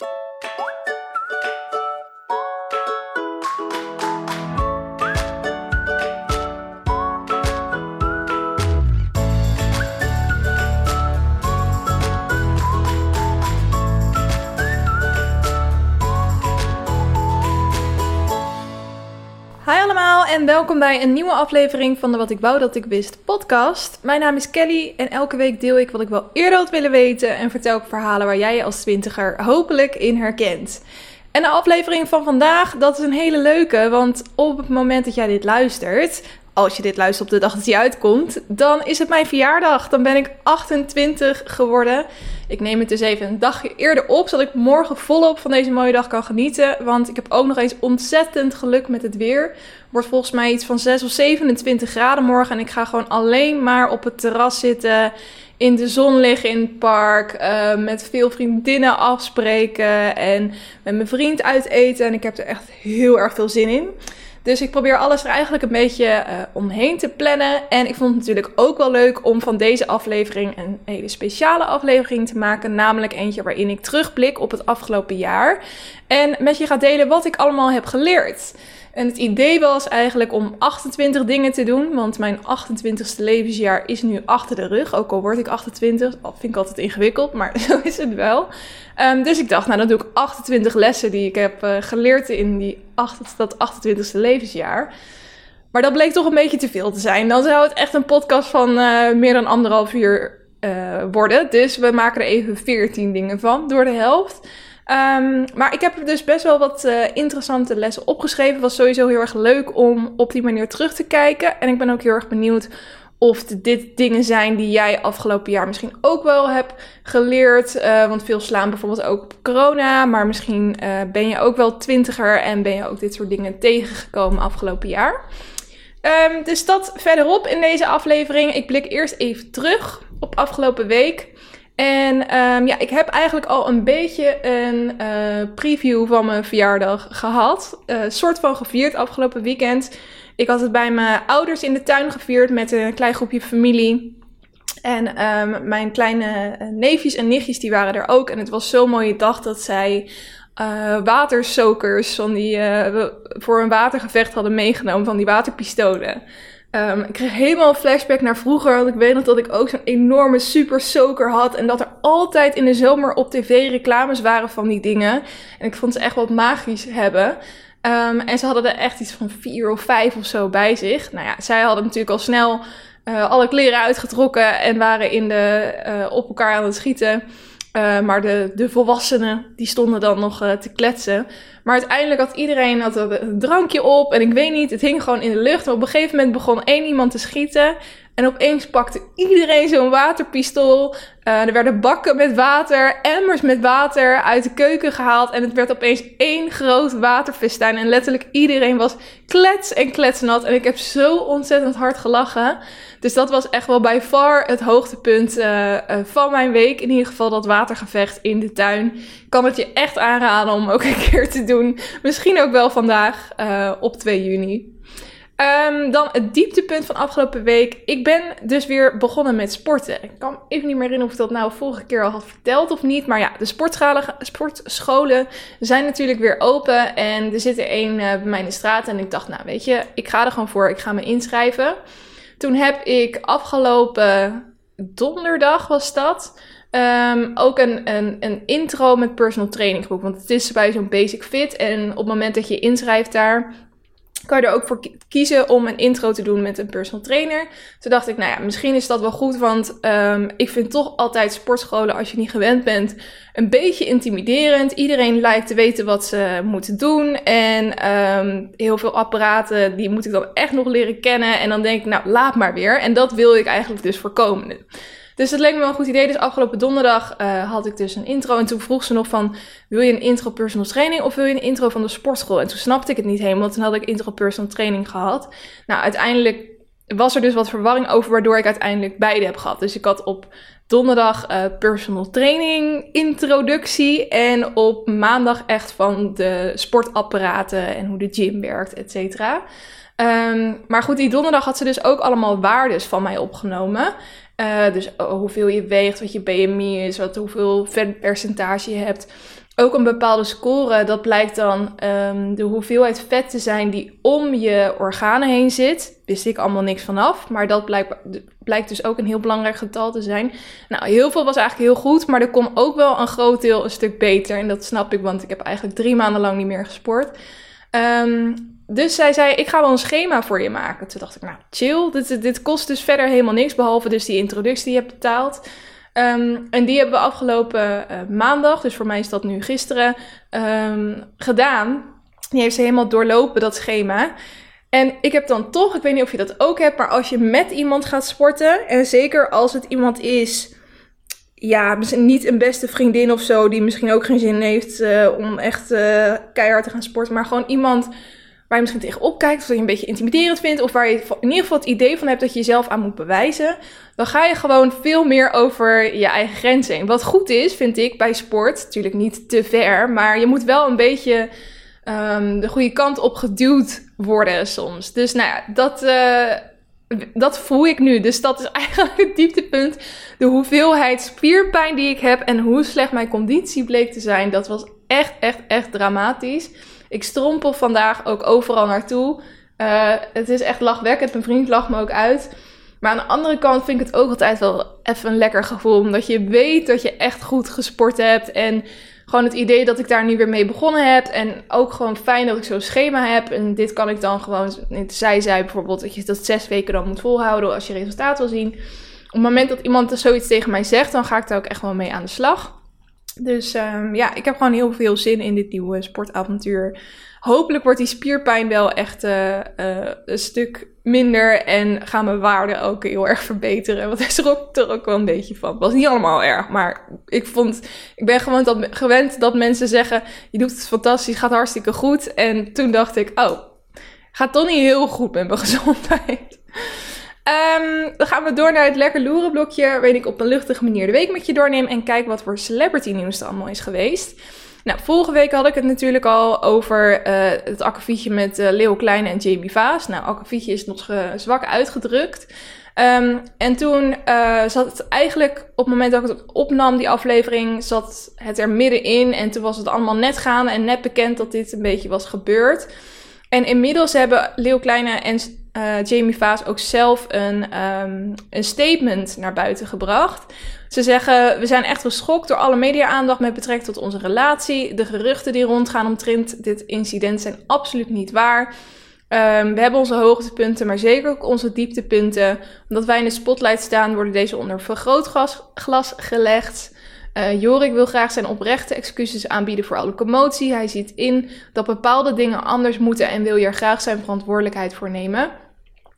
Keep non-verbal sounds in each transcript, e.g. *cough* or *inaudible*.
you welkom bij een nieuwe aflevering van de Wat ik wou dat ik wist podcast. Mijn naam is Kelly en elke week deel ik wat ik wel eerder had willen weten en vertel ik verhalen waar jij je als twintiger hopelijk in herkent. En de aflevering van vandaag, dat is een hele leuke, want op het moment dat jij dit luistert, als je dit luistert op de dag dat hij uitkomt, dan is het mijn verjaardag. Dan ben ik 28 geworden. Ik neem het dus even een dagje eerder op, zodat ik morgen volop van deze mooie dag kan genieten. Want ik heb ook nog eens ontzettend geluk met het weer. Wordt volgens mij iets van 6 of 27 graden morgen. En ik ga gewoon alleen maar op het terras zitten. In de zon liggen in het park. Uh, met veel vriendinnen afspreken. En met mijn vriend uit eten. En ik heb er echt heel erg veel zin in. Dus ik probeer alles er eigenlijk een beetje uh, omheen te plannen. En ik vond het natuurlijk ook wel leuk om van deze aflevering een hele speciale aflevering te maken. Namelijk eentje waarin ik terugblik op het afgelopen jaar. En met je ga delen wat ik allemaal heb geleerd. En het idee was eigenlijk om 28 dingen te doen, want mijn 28ste levensjaar is nu achter de rug. Ook al word ik 28, dat vind ik altijd ingewikkeld, maar *laughs* zo is het wel. Um, dus ik dacht, nou dan doe ik 28 lessen die ik heb uh, geleerd in die 8, dat 28ste levensjaar. Maar dat bleek toch een beetje te veel te zijn. Dan zou het echt een podcast van uh, meer dan anderhalf uur uh, worden. Dus we maken er even 14 dingen van, door de helft. Um, maar ik heb dus best wel wat uh, interessante lessen opgeschreven. Was sowieso heel erg leuk om op die manier terug te kijken. En ik ben ook heel erg benieuwd of dit dingen zijn die jij afgelopen jaar misschien ook wel hebt geleerd. Uh, want veel slaan bijvoorbeeld ook op corona. Maar misschien uh, ben je ook wel twintiger en ben je ook dit soort dingen tegengekomen afgelopen jaar. Um, dus dat verderop in deze aflevering. Ik blik eerst even terug op afgelopen week. En um, ja, ik heb eigenlijk al een beetje een uh, preview van mijn verjaardag gehad. Uh, soort van gevierd afgelopen weekend. Ik had het bij mijn ouders in de tuin gevierd met een klein groepje familie. En um, mijn kleine neefjes en nichtjes die waren er ook. En het was zo'n mooie dag dat zij uh, watersokers van die, voor een watergevecht hadden meegenomen, van die waterpistolen. Um, ik kreeg helemaal een flashback naar vroeger. Want ik weet nog dat ik ook zo'n enorme super soaker had. En dat er altijd in de zomer op tv reclames waren van die dingen. En ik vond ze echt wat magisch hebben. Um, en ze hadden er echt iets van vier of vijf of zo bij zich. Nou ja, zij hadden natuurlijk al snel uh, alle kleren uitgetrokken. En waren in de, uh, op elkaar aan het schieten. Uh, maar de, de volwassenen, die stonden dan nog uh, te kletsen. Maar uiteindelijk had iedereen had een drankje op. En ik weet niet, het hing gewoon in de lucht. Maar op een gegeven moment begon één iemand te schieten. En opeens pakte iedereen zo'n waterpistool. Uh, er werden bakken met water, emmers met water uit de keuken gehaald. En het werd opeens één groot waterfestijn. En letterlijk iedereen was klets en kletsnat. En ik heb zo ontzettend hard gelachen. Dus dat was echt wel bij far het hoogtepunt uh, uh, van mijn week. In ieder geval dat watergevecht in de tuin. Ik kan het je echt aanraden om ook een keer te doen. Misschien ook wel vandaag op 2 juni. Um, dan het dieptepunt van afgelopen week. Ik ben dus weer begonnen met sporten. Ik kan even niet meer herinneren of ik dat nou vorige keer al had verteld of niet. Maar ja, de sportscholen zijn natuurlijk weer open. En er zit er één uh, bij mij in de straat. En ik dacht, nou weet je, ik ga er gewoon voor. Ik ga me inschrijven. Toen heb ik afgelopen donderdag was dat. Um, ook een, een, een intro met personal training geboekt. Want het is bij zo'n basic fit. En op het moment dat je inschrijft daar, kan er ook voor kiezen om een intro te doen met een personal trainer. Toen dacht ik, nou ja, misschien is dat wel goed, want um, ik vind toch altijd sportscholen, als je niet gewend bent, een beetje intimiderend. Iedereen lijkt te weten wat ze moeten doen en um, heel veel apparaten, die moet ik dan echt nog leren kennen. En dan denk ik, nou, laat maar weer. En dat wil ik eigenlijk dus voorkomen. Dus dat leek me wel een goed idee. Dus afgelopen donderdag uh, had ik dus een intro. En toen vroeg ze nog van, wil je een intro personal training of wil je een intro van de sportschool? En toen snapte ik het niet helemaal. Toen had ik intro personal training gehad. Nou, uiteindelijk was er dus wat verwarring over, waardoor ik uiteindelijk beide heb gehad. Dus ik had op donderdag uh, personal training introductie en op maandag echt van de sportapparaten en hoe de gym werkt, et cetera. Um, maar goed, die donderdag had ze dus ook allemaal waardes van mij opgenomen. Uh, dus hoeveel je weegt, wat je BMI is, wat, hoeveel vetpercentage je hebt ook een bepaalde score, dat blijkt dan um, de hoeveelheid vet te zijn die om je organen heen zit. Wist ik allemaal niks vanaf, maar dat blijkt, blijkt dus ook een heel belangrijk getal te zijn. Nou, heel veel was eigenlijk heel goed, maar er kon ook wel een groot deel een stuk beter. En dat snap ik, want ik heb eigenlijk drie maanden lang niet meer gesport. Um, dus zij zei, ik ga wel een schema voor je maken. Toen dacht ik, nou chill, dit, dit kost dus verder helemaal niks, behalve dus die introductie die je hebt betaald. Um, en die hebben we afgelopen uh, maandag, dus voor mij is dat nu gisteren, um, gedaan. Die heeft ze helemaal doorlopen, dat schema. En ik heb dan toch, ik weet niet of je dat ook hebt, maar als je met iemand gaat sporten, en zeker als het iemand is, ja, niet een beste vriendin of zo, die misschien ook geen zin heeft uh, om echt uh, keihard te gaan sporten, maar gewoon iemand waar je misschien tegenop kijkt, of dat je een beetje intimiderend vindt, of waar je in ieder geval het idee van hebt dat je jezelf aan moet bewijzen, dan ga je gewoon veel meer over je eigen grenzen heen. Wat goed is, vind ik, bij sport, natuurlijk niet te ver, maar je moet wel een beetje um, de goede kant op geduwd worden soms. Dus nou ja, dat, uh, dat voel ik nu. Dus dat is *laughs* eigenlijk het dieptepunt. De hoeveelheid spierpijn die ik heb en hoe slecht mijn conditie bleek te zijn, dat was echt, echt, echt dramatisch. Ik strompel vandaag ook overal naartoe. Uh, het is echt lachwekkend. Mijn vriend lacht me ook uit. Maar aan de andere kant vind ik het ook altijd wel even een lekker gevoel. Omdat je weet dat je echt goed gesport hebt. En gewoon het idee dat ik daar nu weer mee begonnen heb. En ook gewoon fijn dat ik zo'n schema heb. En dit kan ik dan gewoon. Zij zei bijvoorbeeld dat je dat zes weken dan moet volhouden als je resultaat wil zien. Op het moment dat iemand zoiets tegen mij zegt, dan ga ik daar ook echt wel mee aan de slag. Dus um, ja, ik heb gewoon heel veel zin in dit nieuwe sportavontuur. Hopelijk wordt die spierpijn wel echt uh, uh, een stuk minder en gaan mijn waarden ook heel erg verbeteren. Want er ook, er ook wel een beetje van. Het was niet allemaal erg, maar ik vond, ik ben gewoon dat, gewend dat mensen zeggen, je doet het fantastisch, gaat hartstikke goed. En toen dacht ik, oh, gaat toch niet heel goed met mijn *laughs* gezondheid. Um, dan gaan we door naar het lekker loeren blokje, waarin ik op een luchtige manier de week met je doorneem en kijk wat voor celebrity nieuws er allemaal is geweest. Nou, vorige week had ik het natuurlijk al over uh, het akkefietje met uh, Leo Kleine en Jamie Vaas. Nou, akkefietje is nog zwak uitgedrukt. Um, en toen zat het eigenlijk, op het moment dat ik het opnam, die aflevering, zat het er middenin. En toen was het allemaal net gaande en net bekend dat dit een beetje was gebeurd. En inmiddels hebben Leo Kleine en uh, Jamie Vaas ook zelf een, um, een statement naar buiten gebracht. Ze zeggen, we zijn echt geschokt door alle media-aandacht met betrekking tot onze relatie. De geruchten die rondgaan omtrent dit incident zijn absoluut niet waar. Um, we hebben onze hoogtepunten, maar zeker ook onze dieptepunten. Omdat wij in de spotlight staan, worden deze onder vergrootglas gelegd. Uh, Jorik wil graag zijn oprechte excuses aanbieden voor alle commotie. Hij ziet in dat bepaalde dingen anders moeten en wil hier graag zijn verantwoordelijkheid voor nemen.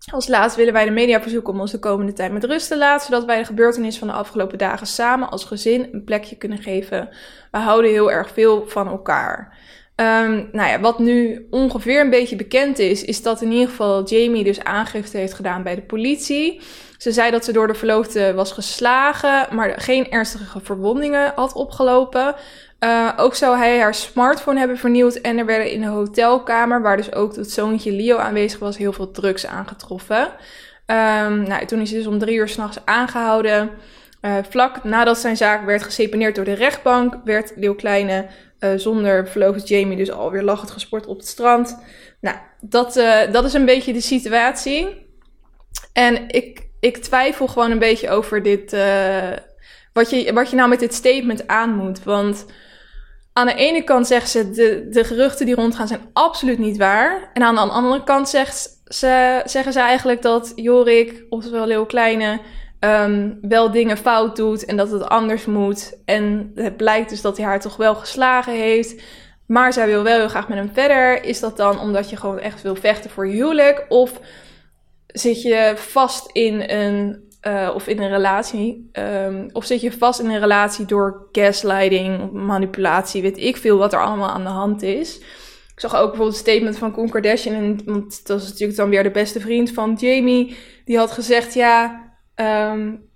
Als laatst willen wij de media verzoeken om ons de komende tijd met rust te laten, zodat wij de gebeurtenissen van de afgelopen dagen samen als gezin een plekje kunnen geven. We houden heel erg veel van elkaar. Um, nou ja, wat nu ongeveer een beetje bekend is, is dat in ieder geval Jamie dus aangifte heeft gedaan bij de politie. Ze zei dat ze door de verloofde was geslagen, maar geen ernstige verwondingen had opgelopen. Uh, ook zou hij haar smartphone hebben vernieuwd en er werden in de hotelkamer, waar dus ook het zoontje Leo aanwezig was, heel veel drugs aangetroffen. Um, nou, toen is hij dus om drie uur s'nachts aangehouden. Uh, vlak nadat zijn zaak werd geseponeerd door de rechtbank, werd Leo Kleine uh, zonder verloofde Jamie dus alweer lachend gesport op het strand. Nou, dat, dat is een beetje de situatie. En ik, ik twijfel gewoon een beetje over dit, wat, je, wat je nou met dit statement aan moet. Want aan de ene kant zeggen ze, de, de geruchten die rondgaan zijn absoluut niet waar. En aan de andere kant zegt ze, zeggen ze eigenlijk dat Jorik, oftewel Leo Kleine, um, wel dingen fout doet en dat het anders moet. En het blijkt dus dat hij haar toch wel geslagen heeft. Maar zij wil wel heel graag met hem verder. Is dat dan omdat je gewoon echt wil vechten voor je huwelijk? Of zit je vast in een uh, of in een relatie. Um, of zit je vast in een relatie door gaslighting, manipulatie, weet ik veel wat er allemaal aan de hand is. Ik zag ook bijvoorbeeld een statement van Kardashian, en, want dat is natuurlijk dan weer de beste vriend van Jamie. Die had gezegd, ja, um,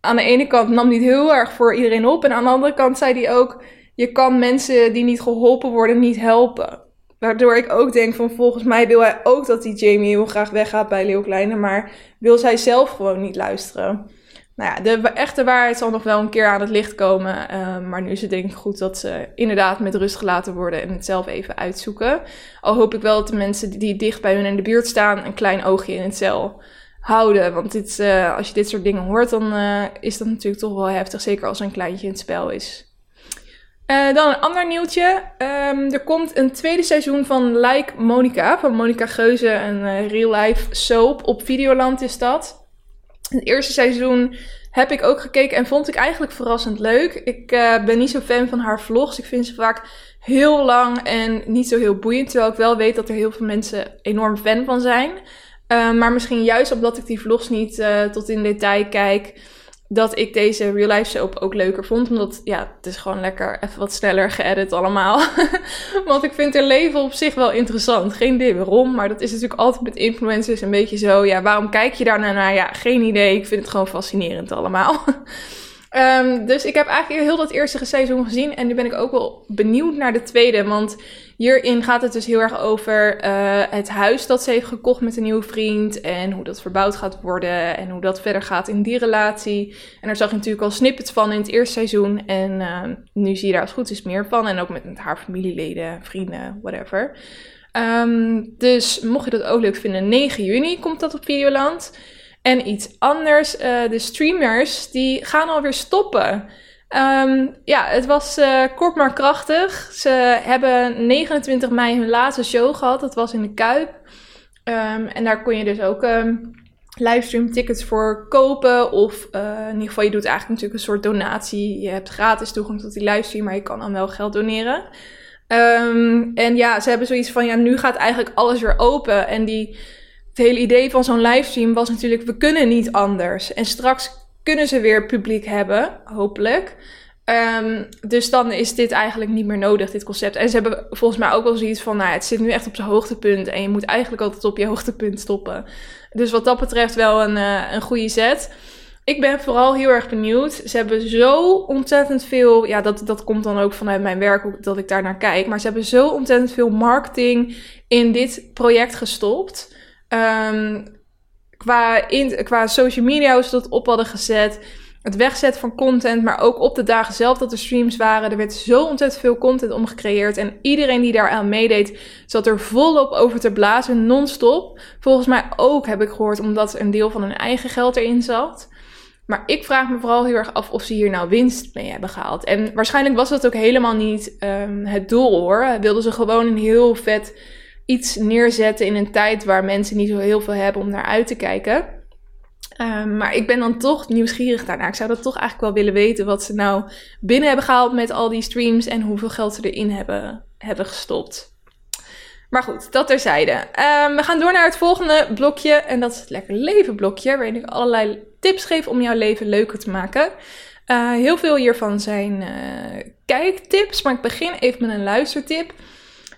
aan de ene kant nam hij het heel erg voor iedereen op. En aan de andere kant zei hij ook, je kan mensen die niet geholpen worden niet helpen. Waardoor ik ook denk van volgens mij wil hij ook dat die Jamie heel graag weggaat bij Leeuw Kleine. Maar wil zij zelf gewoon niet luisteren. nou ja, de echte waarheid zal nog wel een keer aan het licht komen. Ehm, maar nu is het denk ik goed dat ze inderdaad met rust gelaten worden en het zelf even uitzoeken. Al hoop ik wel dat de mensen die dicht bij hun in de buurt staan een klein oogje in het cel houden. Want uh, als je dit soort dingen hoort, dan uh, is dat natuurlijk toch wel heftig. Zeker als er een kleintje in het spel is. Uh, dan een ander nieuwtje. Um, er komt een tweede seizoen van Like Monica. Van Monica Geuze, een real-life soap. Op Videoland is dat. Het eerste seizoen heb ik ook gekeken en vond ik eigenlijk verrassend leuk. Ik ben niet zo fan van haar vlogs. Ik vind ze vaak heel lang en niet zo heel boeiend. Terwijl ik wel weet dat er heel veel mensen enorm fan van zijn. Uh, maar misschien juist omdat ik die vlogs niet uh, tot in detail kijk, dat ik deze real life soap ook leuker vond. Omdat, ja, het is gewoon lekker even wat sneller geëdit allemaal. *laughs* Want ik vind haar leven op zich wel interessant. Geen idee waarom, maar dat is natuurlijk altijd met influencers een beetje zo. Ja, waarom kijk je daar naar? Ja, geen idee. Ik vind het gewoon fascinerend allemaal. *laughs* Um, dus ik heb eigenlijk heel dat eerste seizoen gezien. En nu ben ik ook wel benieuwd naar de tweede. Want hierin gaat het dus heel erg over uh, het huis dat ze heeft gekocht met een nieuwe vriend. En hoe dat verbouwd gaat worden. En hoe dat verder gaat in die relatie. En daar zag je natuurlijk al snippets van in het eerste seizoen. En uh, nu zie je daar als goed is meer van. En ook met, haar familieleden, vrienden, whatever. Um, dus mocht je dat ook leuk vinden, 9 juni komt dat op Videoland. En iets anders, uh, de streamers, die gaan alweer stoppen. Um, ja, het was uh, kort maar krachtig. Ze hebben 29 mei hun laatste show gehad. Dat was in de Kuip. Um, en daar kon je dus ook um, livestream tickets voor kopen. Of uh, in ieder geval, je doet eigenlijk natuurlijk een soort donatie. Je hebt gratis toegang tot die livestream, maar je kan dan wel geld doneren. en ja, ze hebben zoiets van, ja, nu gaat eigenlijk alles weer open. En die het hele idee van zo'n livestream was natuurlijk, we kunnen niet anders. En straks kunnen ze weer publiek hebben, hopelijk. Um, dus dan is dit eigenlijk niet meer nodig, dit concept. En ze hebben volgens mij ook wel zoiets van, nou, het zit nu echt op zijn hoogtepunt. En je moet eigenlijk altijd op je hoogtepunt stoppen. Dus wat dat betreft wel een, uh, een goede zet. Ik ben vooral heel erg benieuwd. Ze hebben zo ontzettend veel. Ja, dat, dat komt dan ook vanuit mijn werk dat ik daar naar kijk. Maar ze hebben zo ontzettend veel marketing in dit project gestopt. Um, qua, in, qua social media, hoe ze dat op hadden gezet. Het wegzetten van content, maar ook op de dagen zelf dat er streams waren. Er werd zo ontzettend veel content omgecreëerd. En iedereen die daaraan meedeed, zat er volop over te blazen, non-stop. Volgens mij ook, heb ik gehoord, omdat een deel van hun eigen geld erin zat. Maar ik vraag me vooral heel erg af of ze hier nou winst mee hebben gehaald. En waarschijnlijk was dat ook helemaal niet um, het doel hoor. Wilden ze gewoon een heel vet iets neerzetten in een tijd waar mensen niet zo heel veel hebben om naar uit te kijken. Um, maar ik ben dan toch nieuwsgierig daarnaar. Ik zou dat toch eigenlijk wel willen weten wat ze nou binnen hebben gehaald met al die streams en hoeveel geld ze erin hebben, hebben gestopt. Maar goed, dat terzijde. Um, we gaan door naar het volgende blokje en dat is het Lekker Leven blokje, waarin ik allerlei tips geef om jouw leven leuker te maken. Uh, heel veel hiervan zijn uh, kijktips, maar ik begin even met een luistertip.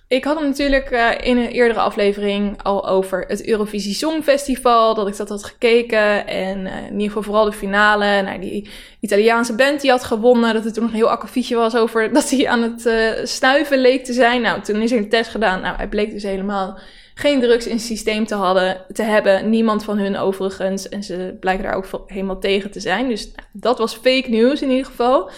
Ik had hem natuurlijk uh, in een eerdere aflevering al over het Eurovisie Songfestival. Dat ik dat had gekeken. En uh, in ieder geval vooral de finale. Nou, die Italiaanse band die had gewonnen. Dat het toen nog een heel akkefietje was over *laughs* dat hij aan het uh, snuiven leek te zijn. Nou, toen is er een test gedaan. Nou, hij bleek dus helemaal geen drugs in het systeem te, hadden, te hebben. Niemand van hun overigens. En ze blijken daar ook helemaal tegen te zijn. Dus nou, dat was fake news in ieder geval.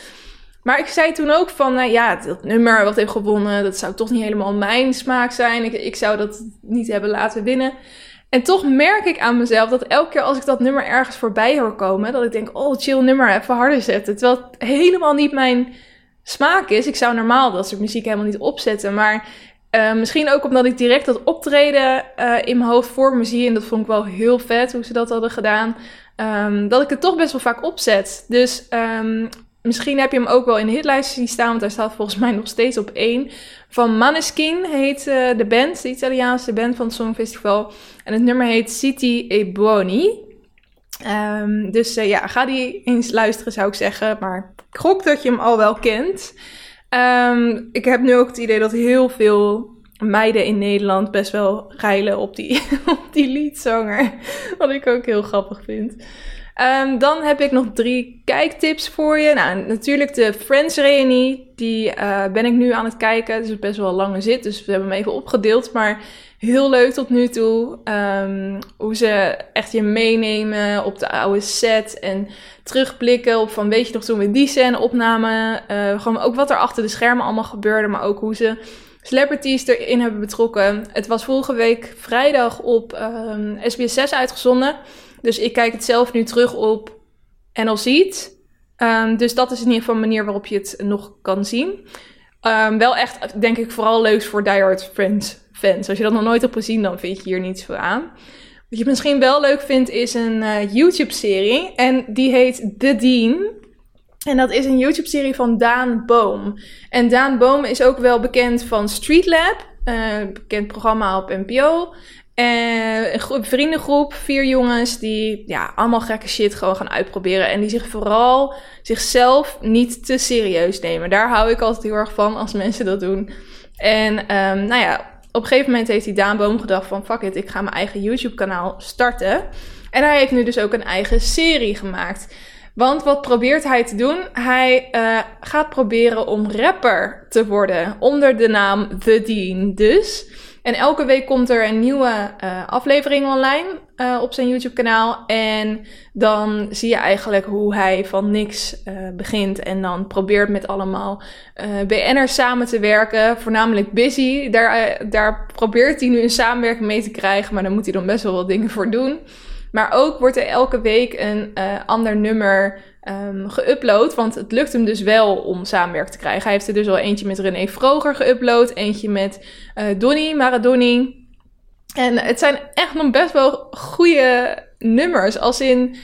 Maar ik zei toen ook van, nou ja, dat nummer wat heeft gewonnen, dat zou toch niet helemaal mijn smaak zijn. Ik, ik zou dat niet hebben laten winnen. En toch merk ik aan mezelf dat elke keer als ik dat nummer ergens voorbij hoor komen, dat ik denk, oh chill nummer, even harder zetten. Terwijl het helemaal niet mijn smaak is. Ik zou normaal dat soort muziek helemaal niet opzetten. Maar uh, misschien ook omdat ik direct dat optreden uh, in mijn hoofd voor me zie. En dat vond ik wel heel vet hoe ze dat hadden gedaan. Um, dat ik het toch best wel vaak opzet. Dus um, Misschien heb je hem ook wel in de hitlijst zien staan, want hij staat volgens mij nog steeds op één. Van Maneskin heet uh, de band, de Italiaanse band van het Songfestival. En het nummer heet City e Buoni. Um, dus uh, ja, ga die eens luisteren zou ik zeggen. Maar ik gok dat je hem al wel kent. Um, ik heb nu ook het idee dat heel veel meiden in Nederland best wel geilen op die, *laughs* op die liedzanger. Wat ik ook heel grappig vind. Ehm, dan heb ik nog drie kijktips voor je. Nou, natuurlijk de Friends Reunie. Die uh, ben ik nu aan het kijken. Het is best wel een lange zit, dus we hebben hem even opgedeeld. Maar heel leuk tot nu toe. Um, hoe ze echt je meenemen op de oude set. En terugblikken op van weet je nog toen we die scène opnamen. Uh, gewoon ook wat er achter de schermen allemaal gebeurde. Maar ook hoe ze celebrities erin hebben betrokken. Het was vorige week vrijdag op um, SBS 6 uitgezonden. Dus ik kijk het zelf nu terug op NL Ziet. Um, dus dat is in ieder geval een manier waarop je het nog kan zien. Um, wel echt, denk ik, vooral leuk voor Die Hard Friends fans. Als je dat nog nooit hebt gezien, dan vind je hier niets voor aan. Wat je misschien wel leuk vindt, is een uh, YouTube-serie. En die heet The Dean. En dat is een YouTube-serie van Daan Boom. En Daan Boom is ook wel bekend van Street Lab. Uh, bekend programma op NPO. En een groep, vriendengroep, vier jongens die ja, allemaal gekke shit gewoon gaan uitproberen. En die zich vooral zichzelf niet te serieus nemen. Daar hou ik altijd heel erg van als mensen dat doen. En um, nou ja, op een gegeven moment heeft die Daan Boom gedacht van... fuck it, ik ga mijn eigen YouTube kanaal starten. En hij heeft nu dus ook een eigen serie gemaakt. Want wat probeert hij te doen? Hij uh, gaat proberen om rapper te worden onder de naam The Dean dus. En elke week komt er een nieuwe uh, aflevering online uh, op zijn YouTube-kanaal. En dan zie je eigenlijk hoe hij van niks uh, begint. En dan probeert met allemaal BN'ers samen te werken. Voornamelijk Busy. Daar, daar probeert hij nu een samenwerking mee te krijgen. Maar daar moet hij dan best wel wat dingen voor doen. Maar ook wordt er elke week een ander nummer um, geüpload. Want het lukt hem dus wel om samenwerk te krijgen. Hij heeft er dus al eentje met René Vroger geüpload. Eentje met uh, Donny Maradoni. En het zijn echt nog best wel goede nummers. Als in,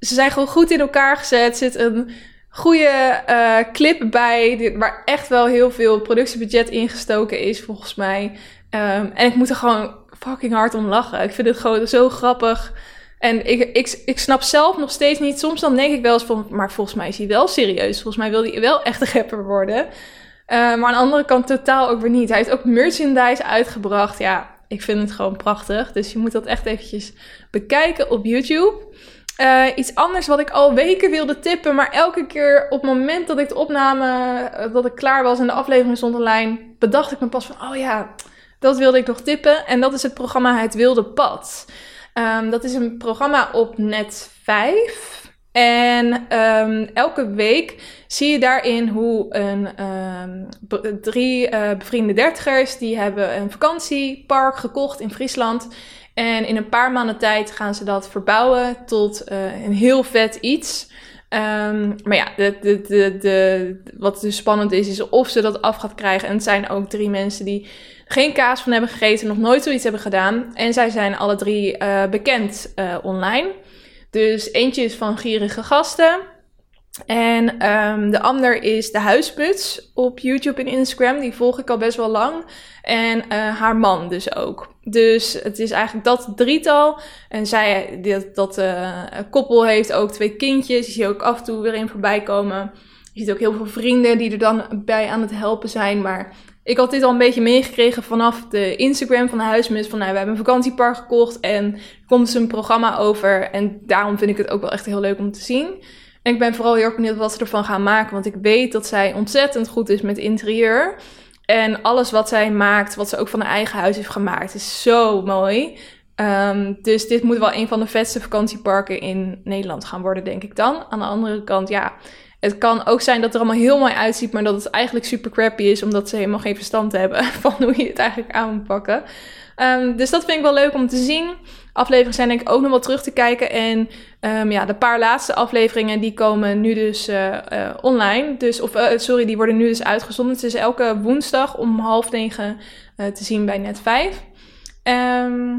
ze zijn gewoon goed in elkaar gezet. Zit een goede uh, clip bij. Waar echt wel heel veel productiebudget ingestoken is, volgens mij. Um, en ik moet er gewoon fucking hard om lachen. Ik vind het gewoon zo grappig. En ik, ik, ik snap zelf nog steeds niet. Soms dan denk ik wel eens van, maar volgens mij is hij wel serieus. Volgens mij wil hij wel echt een rapper worden. Uh, maar aan de andere kant totaal ook weer niet. Hij heeft ook merchandise uitgebracht. Ja, ik vind het gewoon prachtig. Dus je moet dat echt eventjes bekijken op YouTube. Uh, iets anders wat ik al weken wilde tippen, maar elke keer op het moment dat ik de opname, uh, dat ik klaar was en de aflevering stond online, bedacht ik me pas van, oh ja, dat wilde ik nog tippen. En dat is het programma Het Wilde Pad. Um, dat is een programma op Net 5. En um, elke week zie je daarin hoe een, um, drie uh, bevriende dertigers... die hebben een vakantiepark gekocht in Friesland... En in een paar maanden tijd gaan ze dat verbouwen tot uh, een heel vet iets. Maar ja, de, de, de, wat dus spannend is, is of ze dat af gaat krijgen. En het zijn ook drie mensen die geen kaas van hebben gegeten, nog nooit zoiets hebben gedaan. En zij zijn alle drie uh, bekend uh, online. Dus eentje is van Gierige Gasten. En um, de ander is de huisputs op YouTube en Instagram. Die volg ik al best wel lang. En uh, haar man dus ook. Dus het is eigenlijk dat drietal. En zij, dat, dat koppel heeft ook twee kindjes. Die zie je ook af en toe weer in voorbij komen. Je ziet ook heel veel vrienden die er dan bij aan het helpen zijn. Maar ik had dit al een beetje meegekregen vanaf de Instagram van de huismus. Van nou, we hebben een vakantiepark gekocht en er komt dus een programma over. En daarom vind ik het ook wel echt heel leuk om te zien. En ik ben vooral heel erg benieuwd wat ze ervan gaan maken. Want ik weet dat zij ontzettend goed is met interieur. En alles wat zij maakt, wat ze ook van haar eigen huis heeft gemaakt, is zo mooi. Um, dus dit moet wel een van de vetste vakantieparken in Nederland gaan worden, denk ik dan. Aan de andere kant, ja, het kan ook zijn dat het er allemaal heel mooi uitziet, maar dat het eigenlijk super crappy is, omdat ze helemaal geen verstand hebben *laughs* van hoe je het eigenlijk aan moet pakken. Um, dus dat vind ik wel leuk om te zien. Afleveringen zijn denk ik ook nog wel terug te kijken. En um, ja, de paar laatste afleveringen die komen nu dus uh, uh, online. Dus, of uh, sorry, die worden nu dus uitgezonden. Het is elke woensdag om half negen te zien bij Net 5. Um,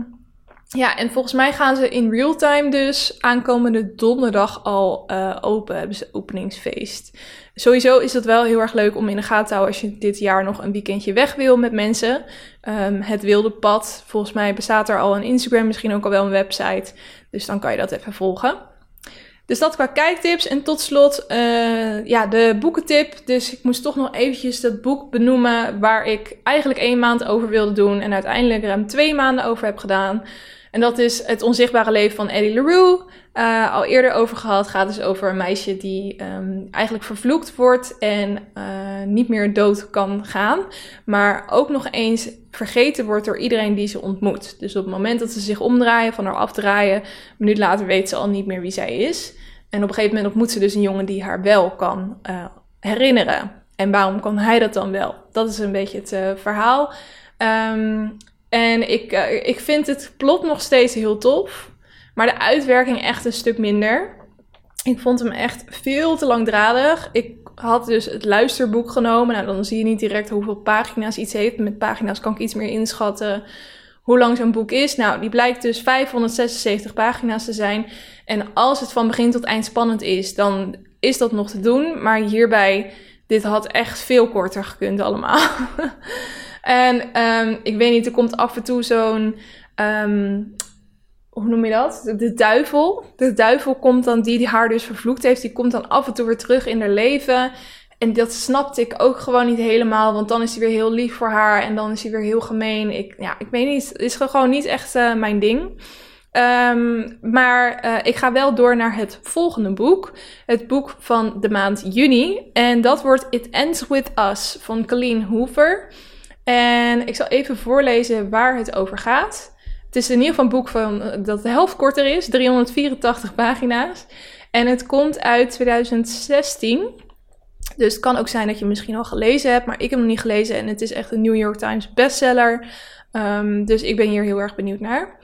ja, en volgens mij gaan ze in real time dus aankomende donderdag al uh, open. Hebben ze openingsfeest. Sowieso is het wel heel erg leuk om in de gaten te houden als je dit jaar nog een weekendje weg wil met mensen. Um, het Wilde Pad, volgens mij bestaat er al een Instagram, misschien ook al wel een website. Dus dan kan je dat even volgen. Dus dat qua kijktips. En tot slot, uh, ja, de boekentip. Dus ik moest toch nog eventjes dat boek benoemen waar ik eigenlijk één maand over wilde doen. En uiteindelijk ruim twee maanden over heb gedaan. En dat is Het Onzichtbare Leven van Eddie LaRue. Uh, al eerder over gehad. Gaat dus over een meisje die um, eigenlijk vervloekt wordt en uh, niet meer dood kan gaan. Maar ook nog eens vergeten wordt door iedereen die ze ontmoet. Dus op het moment dat ze zich omdraaien, van haar afdraaien, een minuut later weet ze al niet meer wie zij is. En op een gegeven moment ontmoet ze dus een jongen die haar wel kan uh, herinneren. En waarom kan hij dat dan wel? Dat is een beetje het verhaal. Um, en ik, ik vind het plot nog steeds heel tof. Maar de uitwerking echt een stuk minder. Ik vond hem echt veel te langdradig. Ik had dus het luisterboek genomen. Nou, dan zie je niet direct hoeveel pagina's iets heeft. Met pagina's kan ik iets meer inschatten hoe lang zo'n boek is. Nou, die blijkt dus 576 pagina's te zijn. En als het van begin tot eind spannend is, dan is dat nog te doen. Maar hierbij, dit had echt veel korter gekund allemaal. *laughs* en um, ik weet niet, er komt af en toe zo'n um, hoe noem je dat? De duivel. De duivel komt dan, die, die haar dus vervloekt heeft, die komt dan af en toe weer terug in haar leven. En dat snapte ik ook gewoon niet helemaal, want dan is hij weer heel lief voor haar en dan is hij weer heel gemeen. Ik, ja, ik weet niet, het is gewoon niet echt uh, mijn ding. Um, maar uh, ik ga wel door naar het volgende boek. Het boek van de maand juni. En dat wordt It Ends With Us van Colleen Hoover. En ik zal even voorlezen waar het over gaat. Het is in ieder geval een boek van, eh, dat de helft korter is, 384 pagina's. En het komt uit 2016. Dus het kan ook zijn dat je misschien al gelezen hebt, maar ik heb hem nog niet gelezen. En het is echt een New York Times bestseller. Um, dus ik ben hier heel erg benieuwd naar.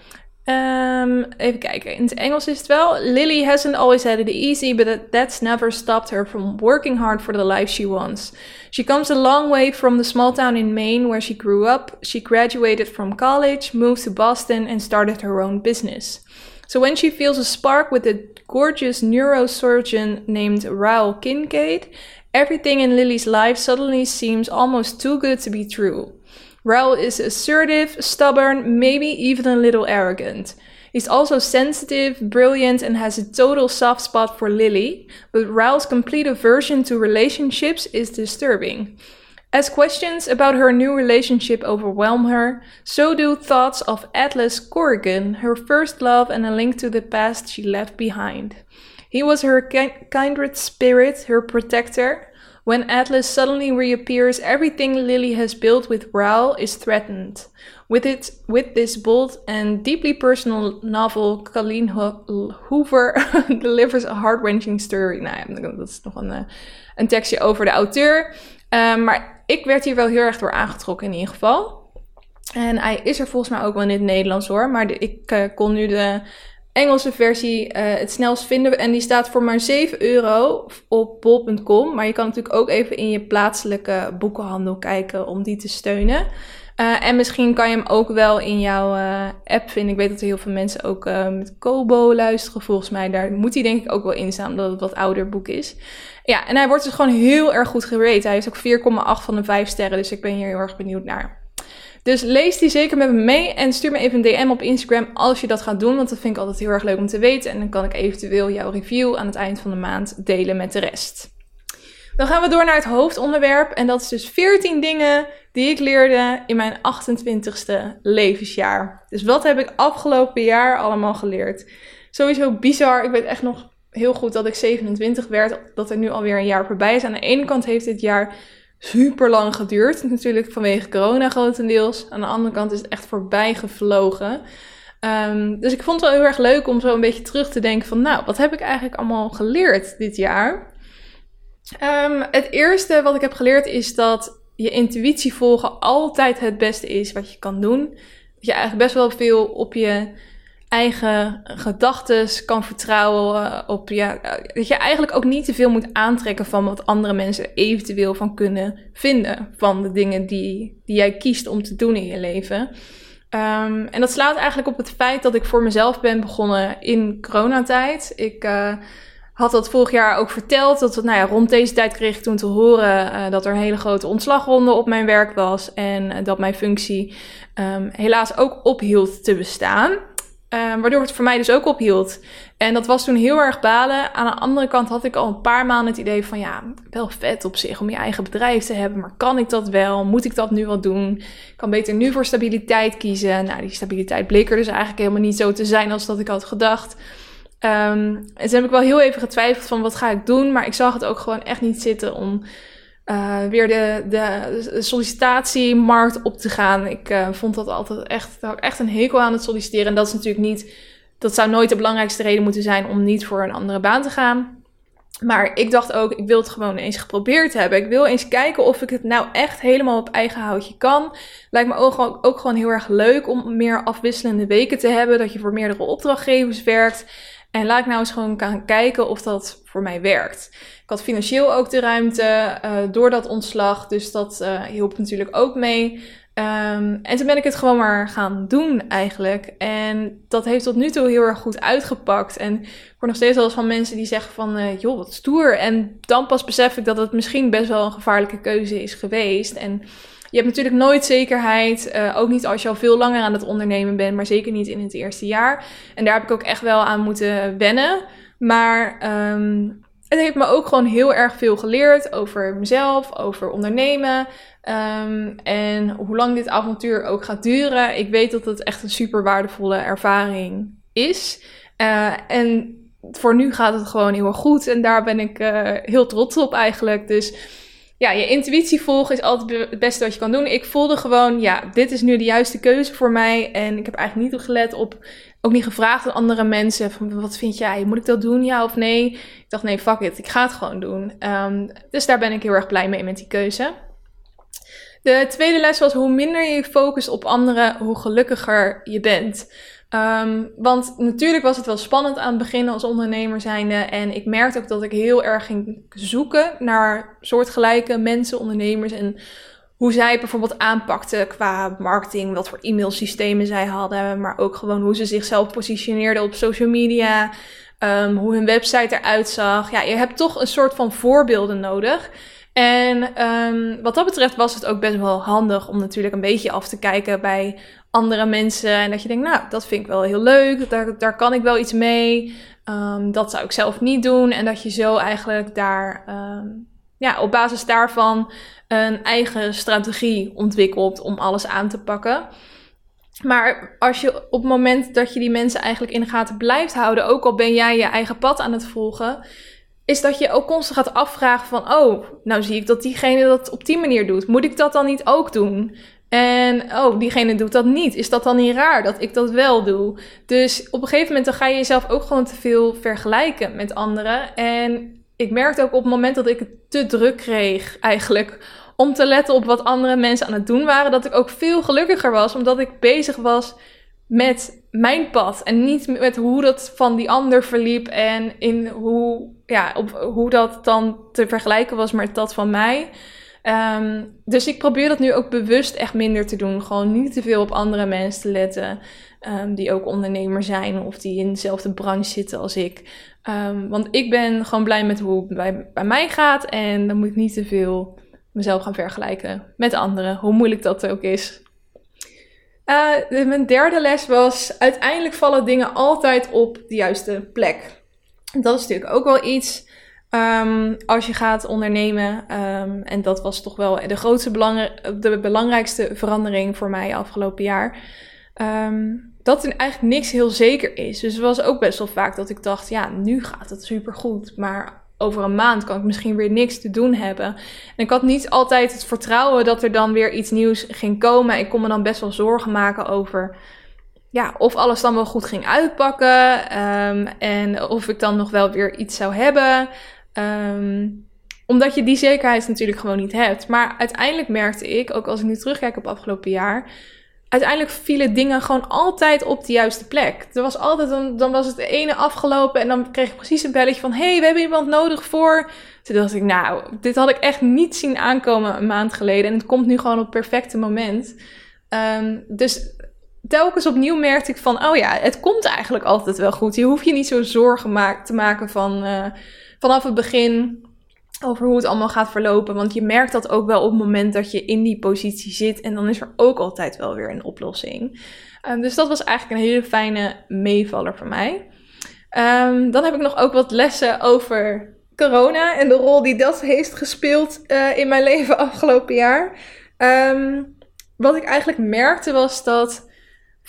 Um, even kijken. In het Engels is het wel. Lily hasn't always had it easy, but that's never stopped her from working hard for the life she wants. She comes a long way from the small town in Maine where she grew up. She graduated from college, moved to Boston, and started her own business. So when she feels a spark with a gorgeous neurosurgeon named Raoul Kincaid, everything in Lily's life suddenly seems almost too good to be true. Raoul is assertive, stubborn, maybe even a little arrogant. He's also sensitive, brilliant, and has a total soft spot for Lily, but Raoul's complete aversion to relationships is disturbing. As questions about her new relationship overwhelm her, so do thoughts of Atlas Corrigan, her first love and a link to the past she left behind. He was her kindred spirit, her protector, when Atlas suddenly reappears, everything Lily has built with Raoul is threatened. With it, with this bold and deeply personal novel, Colleen Hoover *laughs* delivers a heart-wrenching story. Nou, dat is nog een, eh, een tekstje over de auteur. Uh, maar ik werd hier wel heel erg door aangetrokken in ieder geval. En hij is er volgens mij ook wel in het Nederlands hoor. Maar ik uh, kon nu de Engelse versie uh, het snelst vinden. En die staat voor maar 7 euro op bol.com. Maar je kan natuurlijk ook even in je plaatselijke boekenhandel kijken om die te steunen. Uh, en misschien kan je hem ook wel in jouw uh, app vinden. Ik weet dat er heel veel mensen ook met Kobo luisteren. Volgens mij, daar moet hij denk ik ook wel in staan, omdat het wat ouder boek is. Ja, en hij wordt dus gewoon heel erg goed gerate. Hij is ook 4,8 van de 5 sterren, dus ik ben hier heel erg benieuwd naar. Dus lees die zeker met me mee en stuur me even een DM op Instagram als je dat gaat doen, want dat vind ik altijd heel erg leuk om te weten. En dan kan ik eventueel jouw review aan het eind van de maand delen met de rest. Dan gaan we door naar het hoofdonderwerp en dat is dus 14 dingen die ik leerde in mijn 28ste levensjaar. Dus wat heb ik afgelopen jaar allemaal geleerd? Sowieso bizar. Ik weet echt nog heel goed dat ik 27 werd, dat er nu alweer een jaar voorbij is. Aan de ene kant heeft dit jaar super lang geduurd. Natuurlijk vanwege corona grotendeels. Aan de andere kant is het echt voorbij gevlogen. Um, dus ik vond het wel heel erg leuk om zo een beetje terug te denken van, nou, wat heb ik eigenlijk allemaal geleerd dit jaar? Um, het eerste wat ik heb geleerd is dat je intuïtie volgen altijd het beste is wat je kan doen. Dat je eigenlijk best wel veel op je eigen gedachten kan vertrouwen eh, op ja, eh, dat je eigenlijk ook niet te veel moet aantrekken van wat andere mensen eventueel van kunnen vinden van de dingen die, die jij kiest om te doen in je leven. Um, en dat slaat eigenlijk op het feit dat ik voor mezelf ben begonnen in coronatijd. Ik uh, had dat vorig jaar ook verteld. Dat, nou ja, rond deze tijd kreeg ik toen te horen dat er een hele grote ontslagronde op mijn werk was. En dat mijn functie um, helaas ook ophield te bestaan. Um, waardoor het voor mij dus ook ophield. En dat was toen heel erg balen. Aan de andere kant had ik al een paar maanden het idee van ja, wel vet op zich om je eigen bedrijf te hebben. Maar kan ik dat wel? Moet ik dat nu wel doen? Ik kan beter nu voor stabiliteit kiezen. Nou, die stabiliteit bleek er dus eigenlijk helemaal niet zo te zijn als dat ik had gedacht. En toen heb ik wel heel even getwijfeld van wat ga ik doen. Maar ik zag het ook gewoon echt niet zitten om uh, weer de, de sollicitatiemarkt op te gaan. Ik uh, vond dat altijd echt, echt een hekel aan het solliciteren. En dat is natuurlijk niet, dat zou nooit de belangrijkste reden moeten zijn om niet voor een andere baan te gaan. Maar ik dacht ook, ik wil het gewoon eens geprobeerd hebben. Ik wil eens kijken of ik het nou echt helemaal op eigen houtje kan. Lijkt me ook, ook gewoon heel erg leuk om meer afwisselende weken te hebben. Dat je voor meerdere opdrachtgevers werkt. En laat ik nou eens gewoon gaan kijken of dat voor mij werkt. Ik had financieel ook de ruimte uh, door dat ontslag. Dus dat uh, hielp natuurlijk ook mee. Um, en toen ben ik het gewoon maar gaan doen eigenlijk. En dat heeft tot nu toe heel erg goed uitgepakt. En ik hoor nog steeds wel eens van mensen die zeggen van... Uh, joh, wat stoer. En dan pas besef ik dat het misschien best wel een gevaarlijke keuze is geweest. En je hebt natuurlijk nooit zekerheid. Uh, ook niet als je al veel langer aan het ondernemen bent. Maar zeker niet in het eerste jaar. En daar heb ik ook echt wel aan moeten wennen. Maar... Um, het heeft me ook gewoon heel erg veel geleerd over mezelf, over ondernemen. Um, en hoe lang dit avontuur ook gaat duren. Ik weet dat het echt een super waardevolle ervaring is. Uh, en voor nu gaat het gewoon heel erg goed. En daar ben ik uh, heel trots op eigenlijk. Dus ja, je intuïtie volgen is altijd het beste wat je kan doen. Ik voelde gewoon, ja, dit is nu de juiste keuze voor mij. En ik heb eigenlijk niet gelet op ook niet gevraagd aan andere mensen van wat vind jij, moet ik dat doen, ja of nee? Ik dacht nee, fuck it, ik ga het gewoon doen. Um, dus daar ben ik heel erg blij mee met die keuze. De tweede les was hoe minder je focust op anderen, hoe gelukkiger je bent. Um, want natuurlijk was het wel spannend aan het begin als ondernemer zijnde. En ik merkte ook dat ik heel erg ging zoeken naar soortgelijke mensen, ondernemers. En hoe zij bijvoorbeeld aanpakten qua marketing, wat voor e-mailsystemen zij hadden, maar ook gewoon hoe ze zichzelf positioneerden op social media, um, hoe hun website eruit zag. Ja, je hebt toch een soort van voorbeelden nodig. En um, wat dat betreft was het ook best wel handig om natuurlijk een beetje af te kijken bij andere mensen. En dat je denkt, nou, dat vind ik wel heel leuk, daar, daar kan ik wel iets mee. Um, dat zou ik zelf niet doen. En dat je zo eigenlijk daar, um, ja, op basis daarvan een eigen strategie ontwikkelt om alles aan te pakken. Maar als je op het moment dat je die mensen eigenlijk in de gaten blijft houden, ook al ben jij je eigen pad aan het volgen, is dat je ook constant gaat afvragen van, oh, nou zie ik dat diegene dat op die manier doet. Moet ik dat dan niet ook doen? En oh, diegene doet dat niet. Is dat dan niet raar dat ik dat wel doe? Dus op een gegeven moment dan ga je jezelf ook gewoon te veel vergelijken met anderen. En ik merkte ook op het moment dat ik het te druk kreeg, eigenlijk, om te letten op wat andere mensen aan het doen waren, dat ik ook veel gelukkiger was, omdat ik bezig was met mijn pad en niet met hoe dat van die ander verliep en in hoe, ja, hoe dat dan te vergelijken was met dat van mij. Um, dus ik probeer dat nu ook bewust echt minder te doen. Gewoon niet te veel op andere mensen te letten. Um, die ook ondernemer zijn of die in dezelfde branche zitten als ik. Um, want ik ben gewoon blij met hoe het bij, bij mij gaat. En dan moet ik niet te veel mezelf gaan vergelijken met anderen. Hoe moeilijk dat ook is. Uh, mijn derde les was: uiteindelijk vallen dingen altijd op de juiste plek. Dat is natuurlijk ook wel iets. Um, als je gaat ondernemen, um, en dat was toch wel de grootste de belangrijkste verandering voor mij afgelopen jaar. Um, dat er eigenlijk niks heel zeker is. Dus het was ook best wel vaak dat ik dacht, ja, nu gaat het supergoed, maar over een maand kan ik misschien weer niks te doen hebben. En ik had niet altijd het vertrouwen dat er dan weer iets nieuws ging komen. Ik kon me dan best wel zorgen maken over ja, of alles dan wel goed ging uitpakken. En of ik dan nog wel weer iets zou hebben. Um, omdat je die zekerheid natuurlijk gewoon niet hebt. Maar uiteindelijk merkte ik, ook als ik nu terugkijk op afgelopen jaar uiteindelijk vielen dingen gewoon altijd op de juiste plek. Er was altijd een, dan was het ene afgelopen en dan kreeg ik precies een belletje van: hey, we hebben iemand nodig voor. Toen dacht ik, nou, dit had ik echt niet zien aankomen een maand geleden. En het komt nu gewoon op het perfecte moment. Um, dus telkens opnieuw merkte ik van: oh ja, het komt eigenlijk altijd wel goed. Je hoeft je niet zo zorgen te maken van uh, vanaf het begin. over hoe het allemaal gaat verlopen. Want je merkt dat ook wel op het moment dat je in die positie zit. En dan is er ook altijd wel weer een oplossing. Ehm, dus dat was eigenlijk een hele fijne meevaller voor mij. Ehm, dan heb ik nog ook wat lessen over corona en de rol die dat heeft gespeeld uh, in mijn *laughs* leven afgelopen jaar. Ehm, wat ik eigenlijk merkte was dat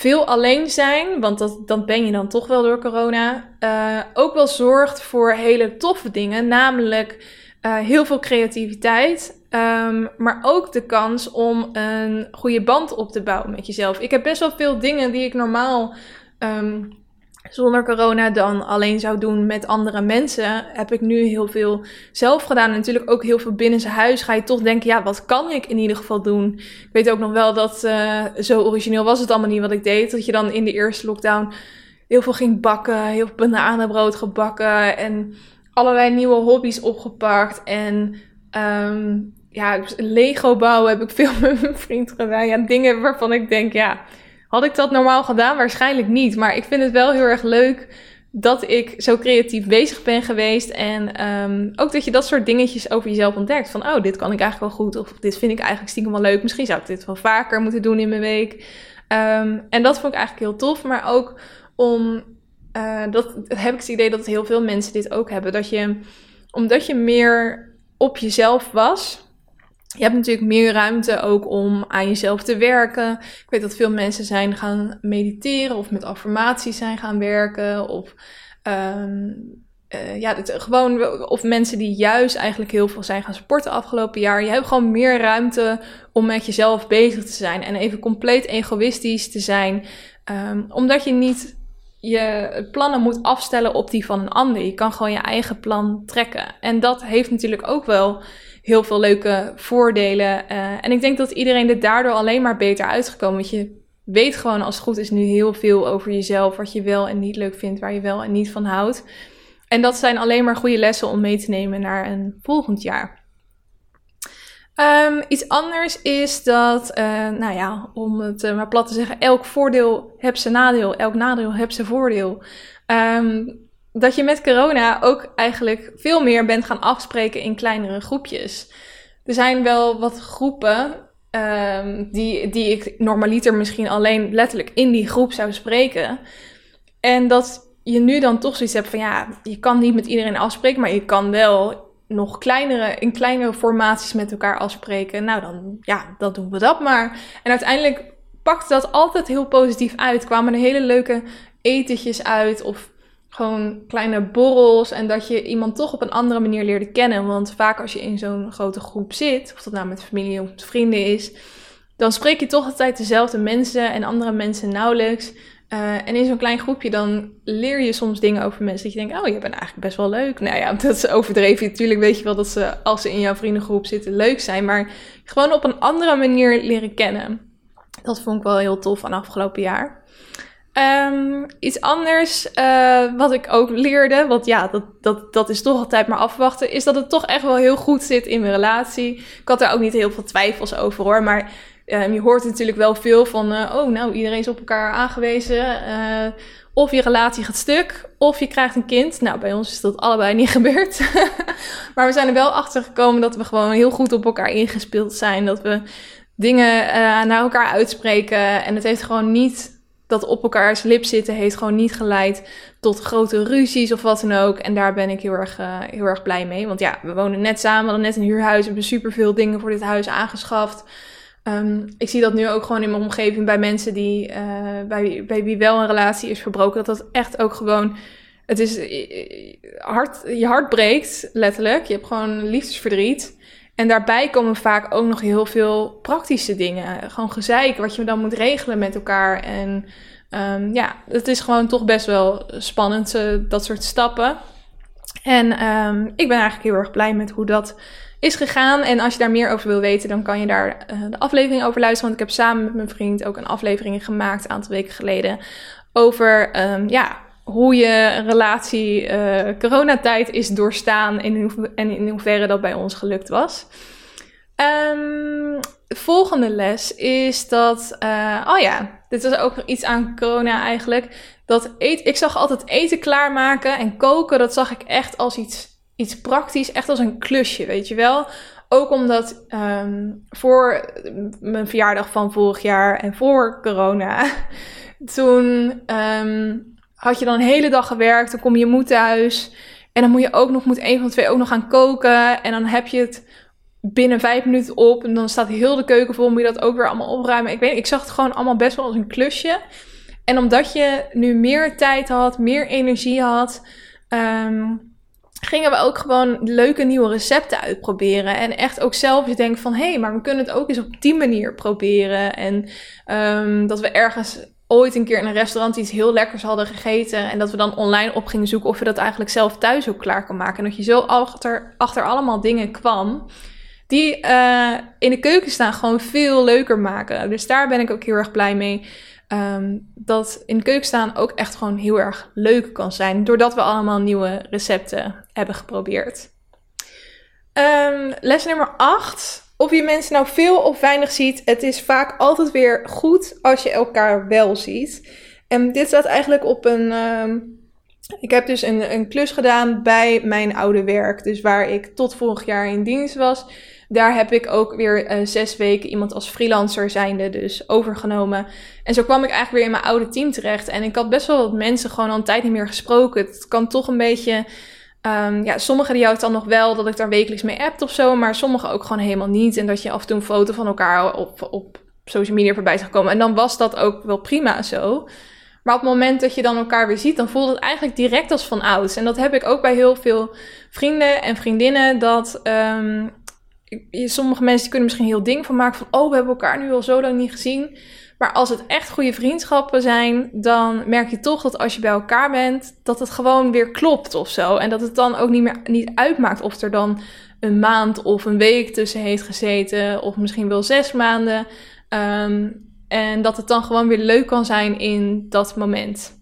veel alleen zijn, want dat, dat ben je dan toch wel door corona, uh, ook wel zorgt voor hele toffe dingen. Namelijk uh, heel veel creativiteit, um, maar ook de kans om een goede band op te bouwen met jezelf. Ik heb best wel veel dingen die ik normaal um, zonder corona dan alleen zou doen met andere mensen, heb ik nu heel veel zelf gedaan. En natuurlijk ook heel veel binnen zijn huis ga je toch denken, ja, wat kan ik in ieder geval doen? Ik weet ook nog wel dat uh, zo origineel was het allemaal niet wat ik deed. Dat je dan in de eerste lockdown heel veel ging bakken, heel veel bananenbrood gebakken en allerlei nieuwe hobby's opgepakt. En um, ja, Lego bouwen heb ik veel *laughs* met mijn vriend gedaan. Ja, dingen waarvan ik denk, ja had ik dat normaal gedaan? Waarschijnlijk niet. Maar ik vind het wel heel erg leuk dat ik zo creatief bezig ben geweest. En um, ook dat je dat soort dingetjes over jezelf ontdekt. Van, oh, dit kan ik eigenlijk wel goed. Of dit vind ik eigenlijk stiekem wel leuk. Misschien zou ik dit wel vaker moeten doen in mijn week. Um, en dat vond ik eigenlijk heel tof. Maar ook om, uh, dat heb ik het idee dat heel veel mensen dit ook hebben. Dat je, omdat je meer op jezelf was je hebt natuurlijk meer ruimte ook om aan jezelf te werken. Ik weet dat veel mensen zijn gaan mediteren of met affirmaties zijn gaan werken. Of um, uh, ja, gewoon, of mensen die juist eigenlijk heel veel zijn gaan sporten afgelopen jaar. Je hebt gewoon meer ruimte om met jezelf bezig te zijn en even compleet egoïstisch te zijn. Um, omdat je niet je plannen moet afstellen op die van een ander. Je kan gewoon je eigen plan trekken. En dat heeft natuurlijk ook wel heel veel leuke voordelen. Uh, en ik denk dat iedereen er daardoor alleen maar beter uitgekomen. Want je weet gewoon als het goed is nu heel veel over jezelf. Wat je wel en niet leuk vindt, waar je wel en niet van houdt. En dat zijn alleen maar goede lessen om mee te nemen naar een volgend jaar. Um, iets anders is dat, uh, nou ja, om het uh, maar plat te zeggen, elk voordeel heeft zijn nadeel, elk nadeel heeft zijn voordeel. Um, dat je met corona ook eigenlijk veel meer bent gaan afspreken in kleinere groepjes. Er zijn wel wat groepen um, die, die ik normaliter misschien alleen letterlijk in die groep zou spreken. En dat je nu dan toch zoiets hebt van ja, je kan niet met iedereen afspreken, maar je kan wel nog kleinere, in kleinere formaties met elkaar afspreken. Nou, dan ja, dan doen we dat maar. En uiteindelijk pakte dat altijd heel positief uit. Kwamen er hele leuke etentjes uit of gewoon kleine borrels en dat je iemand toch op een andere manier leerde kennen. Want vaak als je in zo'n grote groep zit, of dat nou met familie of met vrienden is, dan spreek je toch altijd dezelfde mensen en andere mensen nauwelijks. Uh, en in zo'n klein groepje dan leer je soms dingen over mensen dat je denkt, oh, je bent eigenlijk best wel leuk. Nou ja, *laughs* dat is overdreven. Natuurlijk weet je wel dat ze, als ze in jouw vriendengroep zitten, leuk zijn. Maar gewoon op een andere manier leren kennen. Dat vond ik wel heel tof van afgelopen jaar. Um, iets anders uh, wat ik ook leerde, want ja, dat, dat, dat is toch altijd maar afwachten, is dat het toch echt wel heel goed zit in mijn relatie. Ik had er ook niet heel veel twijfels over hoor, maar um, je hoort natuurlijk wel veel van, uh, oh nou, iedereen is op elkaar aangewezen. Uh, of je relatie gaat stuk, of je krijgt een kind. Nou, bij ons is dat allebei niet *laughs* gebeurd. *laughs* maar we zijn er wel achter gekomen dat we gewoon heel goed op elkaar ingespeeld zijn. Dat we dingen naar elkaar uitspreken. En het heeft gewoon niet dat op elkaars lip zitten heeft gewoon niet geleid tot grote ruzies of wat dan ook. En daar ben ik heel erg, uh, heel erg blij mee. Want ja, we wonen net samen, we hadden net een huurhuis, hebben superveel dingen voor dit huis aangeschaft. Um, ik zie dat nu ook gewoon in mijn omgeving bij mensen die, uh, bij, bij wie wel een relatie is verbroken, dat dat echt ook gewoon, het is, eh, hart, je hart breekt, letterlijk. Je hebt gewoon liefdesverdriet. En daarbij komen vaak ook nog heel veel praktische dingen. Gewoon gezeik, wat je dan moet regelen met elkaar. En um, ja, het is gewoon toch best wel spannend, uh, dat soort stappen. En um, ik ben eigenlijk heel erg blij met hoe dat is gegaan. En als je daar meer over wil weten, dan kan je daar uh, de aflevering over luisteren. Want ik heb samen met mijn vriend ook een aflevering gemaakt, een aantal weken geleden. Over um, ja, hoe je relatie uh, coronatijd is doorstaan in, en in hoeverre dat bij ons gelukt was. Um, volgende les is dat, uh, oh ja, dit was ook iets aan corona eigenlijk. Dat eet, ik zag altijd eten klaarmaken en koken, dat zag ik echt als iets iets praktisch, echt als een klusje, weet je wel. Ook omdat ehm, voor mijn verjaardag van vorig jaar en voor corona, *laughs* toen ehm, had je dan een hele dag gewerkt, dan kom je moe thuis. En dan moet je ook nog, moet een van de twee ook nog gaan koken. En dan heb je het binnen vijf minuten op. En dan staat heel de keuken vol, moet je dat ook weer allemaal opruimen. Ik weet ik zag het gewoon allemaal best wel als een klusje. En omdat je nu meer tijd had, meer energie had, ehm, gingen we ook gewoon leuke nieuwe recepten uitproberen. En echt ook zelf je denkt van, hé, hey, maar we kunnen het ook eens op die manier proberen. En um, dat we ergens ooit een keer in een restaurant iets heel lekkers hadden gegeten. En dat we dan online op gingen zoeken of je dat eigenlijk zelf thuis ook klaar kan maken. En dat je zo achter, achter allemaal dingen kwam. Die uh, in de keuken staan gewoon veel leuker maken. Dus daar ben ik ook heel erg blij mee. Um, dat in de keuken staan ook echt gewoon heel erg leuk kan zijn. Doordat we allemaal nieuwe recepten hebben geprobeerd. Um, les nummer 8. Of je mensen nou veel of weinig ziet, het is vaak altijd weer goed als je elkaar wel ziet. En dit staat eigenlijk op een. Um, ik heb dus een, een klus gedaan bij mijn oude werk. Dus waar ik tot vorig jaar in dienst was. Daar heb ik ook weer uh, zes weken iemand als freelancer zijnde dus overgenomen. En zo kwam ik eigenlijk weer in mijn oude team terecht. En ik had best wel wat mensen gewoon al een tijd niet meer gesproken. Het kan toch een beetje... Um, ja, sommigen die houdt dan nog wel dat ik daar wekelijks mee appt of zo. Maar sommigen ook gewoon helemaal niet. En dat je af en toe een foto van elkaar op, op social media voorbij zag komen. En dan was dat ook wel prima zo. Maar op het moment dat je dan elkaar weer ziet, dan voelt het eigenlijk direct als van ouds. En dat heb ik ook bij heel veel vrienden en vriendinnen. Dat um, sommige mensen kunnen misschien heel ding van maken van, oh, we hebben elkaar nu al zo lang niet gezien. Maar als het echt goede vriendschappen zijn, dan merk je toch dat als je bij elkaar bent, dat het gewoon weer klopt of zo. En dat het dan ook niet meer niet uitmaakt of er dan een maand of een week tussen heeft gezeten, of misschien wel zes maanden. Um, en dat het dan gewoon weer leuk kan zijn in dat moment.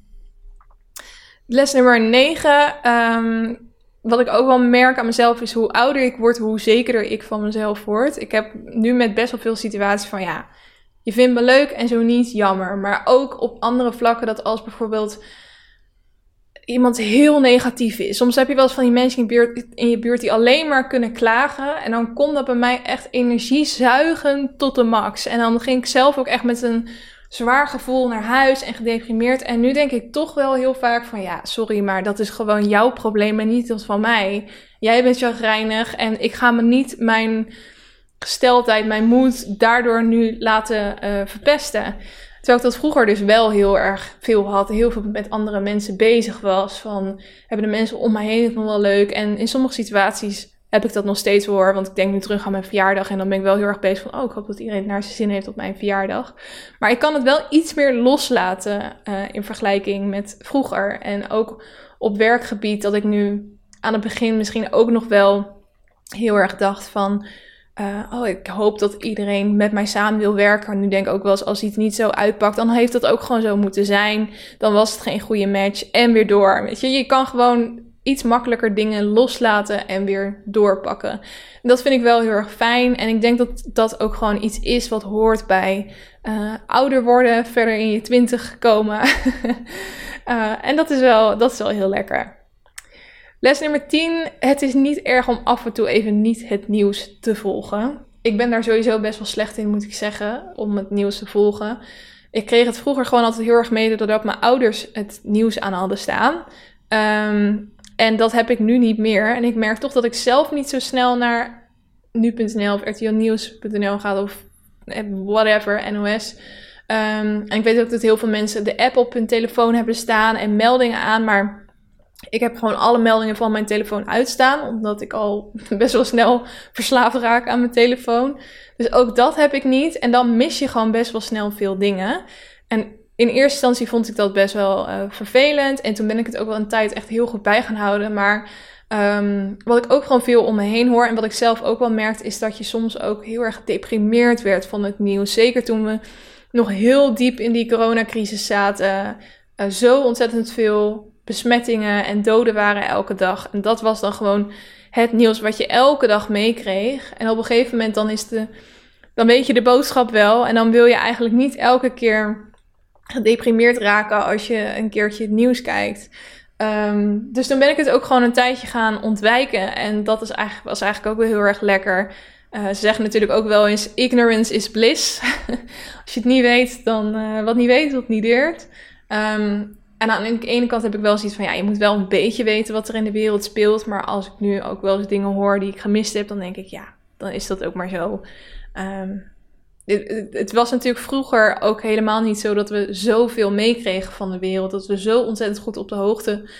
Les nummer 9. Um, wat ik ook wel merk aan mezelf is hoe ouder ik word, hoe zekerder ik van mezelf word. Ik heb nu met best wel veel situaties van ja, je vindt me leuk en zo niet, jammer. Maar ook op andere vlakken dat als bijvoorbeeld iemand heel negatief is. Soms heb je wel eens van die mensen in je, buurt, in je buurt die alleen maar kunnen klagen. En dan komt dat bij mij echt energie zuigen tot de max. En dan ging ik zelf ook echt met een zwaar gevoel naar huis en gedeprimeerd. En nu denk ik toch wel heel vaak van ja, sorry, maar dat is gewoon jouw probleem en niet dat van mij. Jij bent chagrijnig en ik ga me niet mijn gesteldheid, mijn moed daardoor nu laten uh, verpesten. Terwijl ik dat vroeger dus wel heel erg veel had. Heel veel met andere mensen bezig was. Van, hebben de mensen om mij heen nog wel leuk? En in sommige situaties heb ik dat nog steeds hoor. Want ik denk nu terug aan mijn verjaardag. En dan ben ik wel heel erg bezig van... Oh, ik hoop dat iedereen naar zijn zin heeft op mijn verjaardag. Maar ik kan het wel iets meer loslaten uh, in vergelijking met vroeger. En ook op werkgebied dat ik nu aan het begin misschien ook nog wel heel erg dacht van... Uh, oh, ik hoop dat iedereen met mij samen wil werken. Nu denk ik ook wel eens, als iets niet zo uitpakt, dan heeft dat ook gewoon zo moeten zijn. Dan was het geen goede match en weer door. Weet je, je kan gewoon iets makkelijker dingen loslaten en weer doorpakken. Dat vind ik wel heel erg fijn. En ik denk dat dat ook gewoon iets is wat hoort bij uh, ouder worden, verder in je twintig komen. uh, *laughs* en dat is, wel, dat is wel heel lekker. Les nummer 10. Het is niet erg om af en toe even niet het nieuws te volgen. Ik ben daar sowieso best wel slecht in, moet ik zeggen, om het nieuws te volgen. Ik kreeg het vroeger gewoon altijd heel erg mee doordat mijn ouders het nieuws aan hadden staan. Um, en dat heb ik nu niet meer. En ik merk toch dat ik zelf niet zo snel naar nu.nl of rtlnieuws.nl ga of whatever, NOS. Um, en ik weet ook dat heel veel mensen de app op hun telefoon hebben staan en meldingen aan, maar ik heb gewoon alle meldingen van mijn telefoon uitstaan, omdat ik al *laughs* best wel snel verslaafd raak aan mijn telefoon. Dus ook dat heb ik niet. En dan mis je gewoon best wel snel veel dingen. En in eerste instantie vond ik dat best wel uh, vervelend. En toen ben ik het ook wel een tijd echt heel goed bij gaan houden. Maar um, wat ik ook gewoon veel om me heen hoor en wat ik zelf ook wel merkte, is dat je soms ook heel erg gedeprimeerd werd van het nieuws. Zeker toen we nog heel diep in die coronacrisis zaten. Uh, zo ontzettend veel besmettingen en doden waren elke dag. En dat was dan gewoon het nieuws wat je elke dag meekreeg. En op een gegeven moment dan is de, dan weet je de boodschap wel. En dan wil je eigenlijk niet elke keer gedeprimeerd raken als je een keertje het nieuws kijkt. Ehm, dus toen ben ik het ook gewoon een tijdje gaan ontwijken. En dat is eigenlijk, was eigenlijk ook wel heel erg lekker. Uh, ze zeggen natuurlijk ook wel eens: ignorance is bliss. *laughs* Als je het niet weet, dan uh, wat niet weet, wat niet leert. Um, en aan de ene kant heb ik wel zoiets van: ja, je moet wel een beetje weten wat er in de wereld speelt. Maar als ik nu ook wel eens dingen hoor die ik gemist heb, dan denk ik: ja, dan is dat ook maar zo. Um, het, het, was natuurlijk vroeger ook helemaal niet zo dat we zoveel meekregen van de wereld. Dat we zo ontzettend goed op de hoogte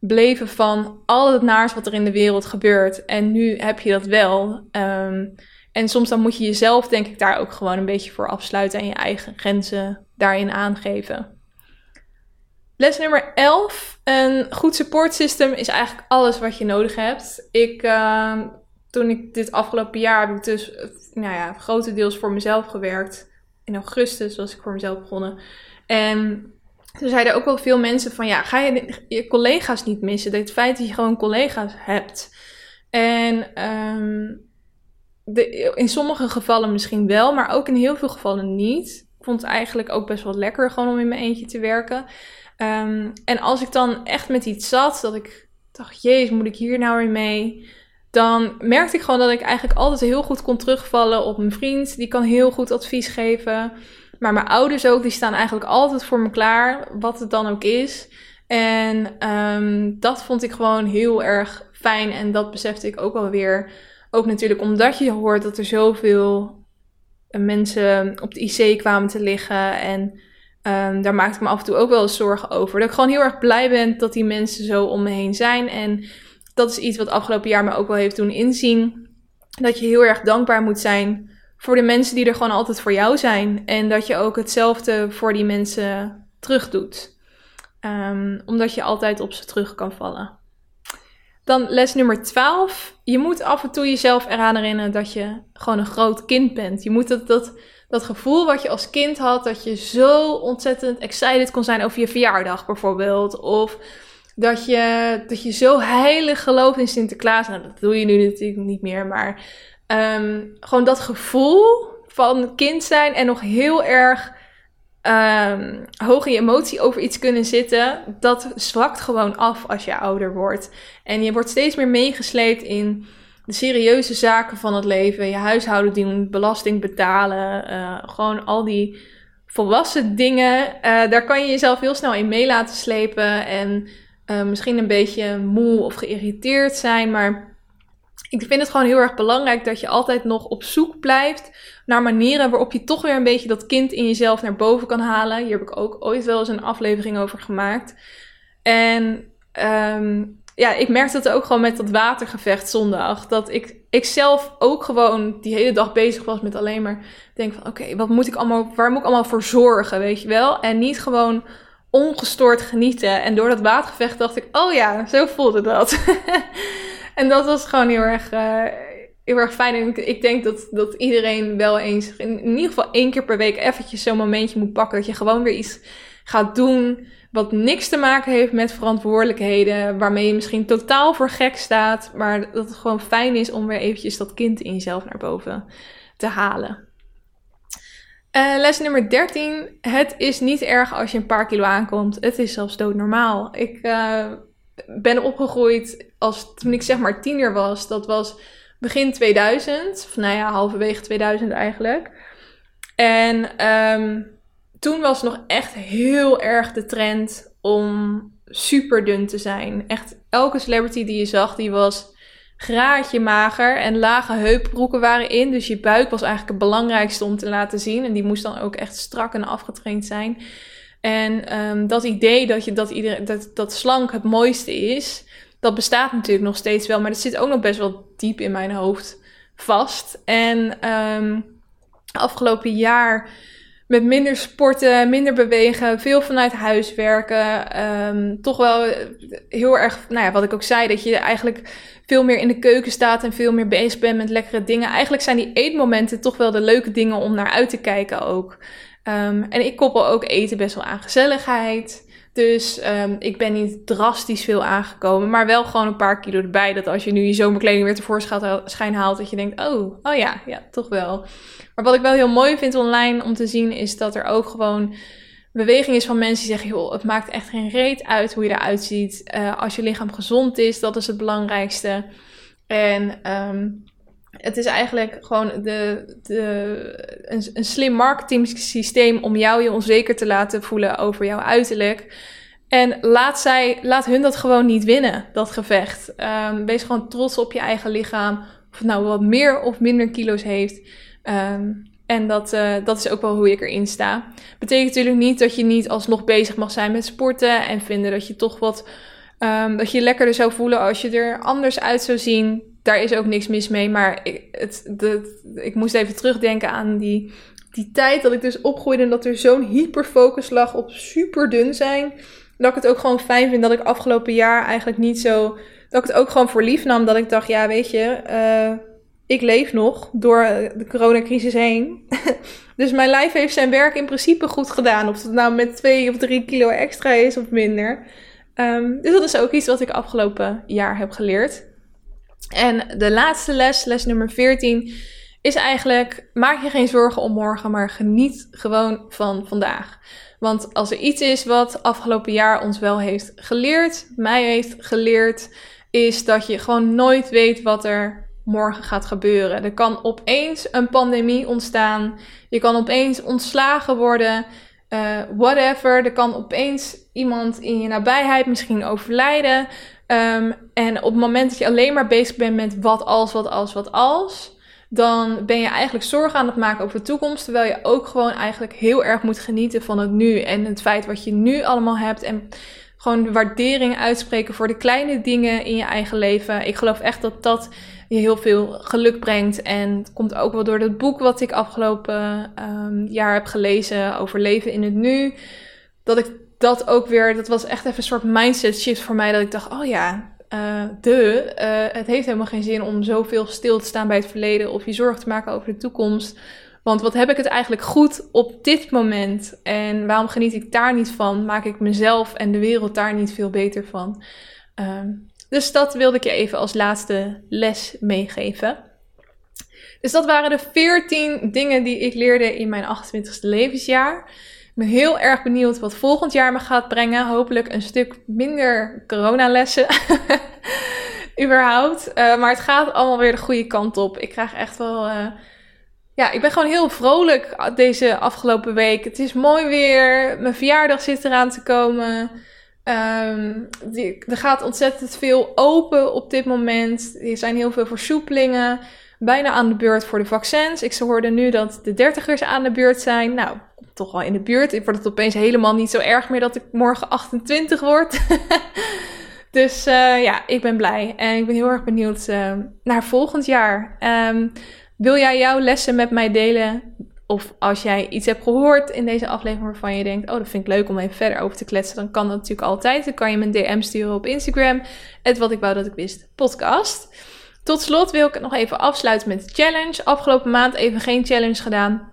bleven van al het naars wat er in de wereld gebeurt. En nu heb je dat wel. Um, en soms dan moet je jezelf, denk ik, daar ook gewoon een beetje voor afsluiten en je eigen grenzen daarin aangeven. Les nummer 11. Een goed support system is eigenlijk alles wat je nodig hebt. Ik, uh, toen ik dit afgelopen jaar heb ik dus nou ja, grotendeels voor mezelf gewerkt. In augustus was ik voor mezelf begonnen. En toen zeiden ook wel veel mensen van ja, ga je je collega's niet missen? Het feit dat je gewoon collega's hebt. En um, de, in sommige gevallen misschien wel, maar ook in heel veel gevallen niet. Ik vond het eigenlijk ook best wel lekker gewoon om in mijn eentje te werken. Um, en als ik dan echt met iets zat, dat ik dacht, jezus, moet ik hier nou weer mee? Dan merkte ik gewoon dat ik eigenlijk altijd heel goed kon terugvallen op mijn vriend. Die kan heel goed advies geven. Maar mijn ouders ook, die staan eigenlijk altijd voor me klaar, wat het dan ook is. En um, dat vond ik gewoon heel erg fijn. En dat besefte ik ook alweer. Ook natuurlijk omdat je hoort dat er zoveel mensen op de IC kwamen te liggen. En um, daar maakte ik me af en toe ook wel eens zorgen over. Dat ik gewoon heel erg blij ben dat die mensen zo om me heen zijn. En dat is iets wat afgelopen jaar me ook wel heeft doen inzien. Dat je heel erg dankbaar moet zijn voor de mensen die er gewoon altijd voor jou zijn. En dat je ook hetzelfde voor die mensen terug doet. Um, omdat je altijd op ze terug kan vallen. Dan les nummer 12. Je moet af en toe jezelf eraan herinneren dat je gewoon een groot kind bent. Je moet dat, dat, dat gevoel wat je als kind had, dat je zo ontzettend excited kon zijn over je verjaardag bijvoorbeeld. Of dat je, dat je zo heilig gelooft in Sinterklaas. Nou, dat doe je nu natuurlijk niet meer, maar um, gewoon dat gevoel van kind zijn en nog heel erg um, hoog in je emotie over iets kunnen zitten, dat zwakt gewoon af als je ouder wordt. En je wordt steeds meer meegesleept in serieuze zaken van het leven. Je huishouden doen, belasting betalen, uh, gewoon al die volwassen dingen. Uh, daar kan je jezelf heel snel in mee laten slepen en uh, misschien een beetje moe of geïrriteerd zijn, maar ik vind het gewoon heel erg belangrijk dat je altijd nog op zoek blijft naar manieren waarop je toch weer een beetje dat kind in jezelf naar boven kan halen. Hier heb ik ook ooit wel eens een aflevering over gemaakt. En um, ja, ik merkte dat ook gewoon met dat watergevecht zondag. Dat ik, ik zelf ook gewoon die hele dag bezig was met alleen maar denk van oké, wat moet ik allemaal, waar moet ik allemaal voor zorgen, weet je wel? En niet gewoon ongestoord genieten. En door dat watergevecht dacht ik, oh ja, zo voelde dat. *laughs* En dat was gewoon heel erg, uh, heel erg fijn. En ik, ik, denk dat, dat iedereen wel eens, in, in, ieder geval één keer per week, eventjes zo'n momentje moet pakken. Dat je gewoon weer iets gaat doen wat niks te maken heeft met verantwoordelijkheden. Waarmee je misschien totaal voor gek staat. Maar dat het gewoon fijn is om weer eventjes dat kind in jezelf naar boven te halen. Uh, les nummer 13. Het is niet erg als je een paar kilo aankomt. Het is zelfs doodnormaal. Ik uh, ben opgegroeid als toen ik zeg maar tiener was. Dat was begin 2000. Of nou ja, halverwege 2000 eigenlijk. En um, toen was nog echt heel erg de trend om super dun te zijn. Echt elke celebrity die je zag, die was graadje mager en lage heupbroeken waren in. Dus je buik was eigenlijk het belangrijkste om te laten zien. En die moest dan ook echt strak en afgetraind zijn. En um, dat idee dat, je, dat, iedereen, dat, dat slank het mooiste is, dat bestaat natuurlijk nog steeds wel. Maar dat zit ook nog best wel diep in mijn hoofd vast. En um, afgelopen jaar met minder sporten, minder bewegen, veel vanuit huis werken. Um, toch wel heel erg, nou ja, wat ik ook zei, dat je eigenlijk veel meer in de keuken staat en veel meer bezig bent met lekkere dingen. Eigenlijk zijn die eetmomenten toch wel de leuke dingen om naar uit te kijken ook. Um, en ik koppel ook eten best wel aan gezelligheid. Dus um, ik ben niet drastisch veel aangekomen, maar wel gewoon een paar kilo erbij. Dat als je nu je zomerkleding weer tevoorschijn haalt, dat je denkt, oh, oh ja, ja, toch wel. Maar wat ik wel heel mooi vind online om te zien, is dat er ook gewoon beweging is van mensen die zeggen: joh, het maakt echt geen reet uit hoe je eruit ziet. Uh, als je lichaam gezond is, dat is het belangrijkste. En um, het is eigenlijk gewoon de, de, een, een slim marketing systeem om jou je onzeker te laten voelen over jouw uiterlijk. En laat, zij, laat hun dat gewoon niet winnen, dat gevecht. Um, wees gewoon trots op je eigen lichaam. Of het nou wat meer of minder kilo's heeft. Um, en dat, uh, dat is ook wel hoe ik erin sta. Betekent natuurlijk niet dat je niet alsnog bezig mag zijn met sporten. En vinden dat je toch wat. Um, dat je lekkerder zou voelen als je er anders uit zou zien. Daar is ook niks mis mee. Maar ik, het, ik moest even terugdenken aan die, die tijd dat ik dus opgroeide. En dat er zo'n hyperfocus lag op super dun zijn. Dat ik het ook gewoon fijn vind dat ik afgelopen jaar eigenlijk niet zo. Dat ik het ook gewoon voor lief nam. Dat ik dacht, ja, weet je. Uh, ik leef nog door de coronacrisis heen. *laughs* dus mijn lijf heeft zijn werk in principe goed gedaan. Of het nou met twee of drie kilo extra is of minder. Um, dus dat is ook iets wat ik afgelopen jaar heb geleerd. En de laatste les, les nummer 14, is eigenlijk: maak je geen zorgen om morgen, maar geniet gewoon van vandaag. Want als er iets is wat afgelopen jaar ons wel heeft geleerd, mij heeft geleerd, is dat je gewoon nooit weet wat er morgen gaat gebeuren. Er kan opeens een pandemie ontstaan. Je kan opeens ontslagen worden. Uh, whatever. Er kan opeens iemand in je nabijheid misschien overlijden. Um, en op het moment dat je alleen maar bezig bent met wat als, wat als, wat als. Dan ben je eigenlijk zorgen aan het maken over de toekomst. Terwijl je ook gewoon eigenlijk heel erg moet genieten van het nu. En het feit wat je nu allemaal hebt. En gewoon de waardering uitspreken voor de kleine dingen in je eigen leven. Ik geloof echt dat dat je heel veel geluk brengt. En het komt ook wel door het boek wat ik afgelopen um, jaar heb gelezen over leven in het nu. Dat ik dat ook weer, dat was echt even een soort mindset shift voor mij. Dat ik dacht, oh ja, uh, de, uh, het heeft helemaal geen zin om zoveel stil te staan bij het verleden of je zorgen te maken over de toekomst. Want wat heb ik het eigenlijk goed op dit moment? En waarom geniet ik daar niet van? Maak ik mezelf en de wereld daar niet veel beter van? Um, dus dat wilde ik je even als laatste les meegeven. Dus dat waren de 14 dingen die ik leerde in mijn 28ste levensjaar. Ben heel erg benieuwd wat volgend jaar me gaat brengen. Hopelijk een stuk minder coronalessen. *laughs* überhaupt. Uh, maar het gaat allemaal weer de goede kant op. Ik krijg echt wel. Uh, ja, ik ben gewoon heel vrolijk deze afgelopen week. Het is mooi weer. Mijn verjaardag zit eraan te komen. Um, die, er gaat ontzettend veel open op dit moment. Er zijn heel veel versoepelingen. Bijna aan de beurt voor de vaccins. Ik hoorde nu dat de dertigers aan de beurt zijn. Nou, toch wel in de buurt. Ik word het opeens helemaal niet zo erg meer dat ik morgen 28 word. *laughs* dus uh, ja, ik ben blij. En ik ben heel erg benieuwd uh, naar volgend jaar. Um, wil jij jouw lessen met mij delen? Of als jij iets hebt gehoord in deze aflevering waarvan je denkt: Oh, dat vind ik leuk om even verder over te kletsen, dan kan dat natuurlijk altijd. Dan kan je me een DM sturen op Instagram. Het wat ik wou dat ik wist, podcast. Tot slot wil ik het nog even afsluiten met de challenge. Afgelopen maand even geen challenge gedaan.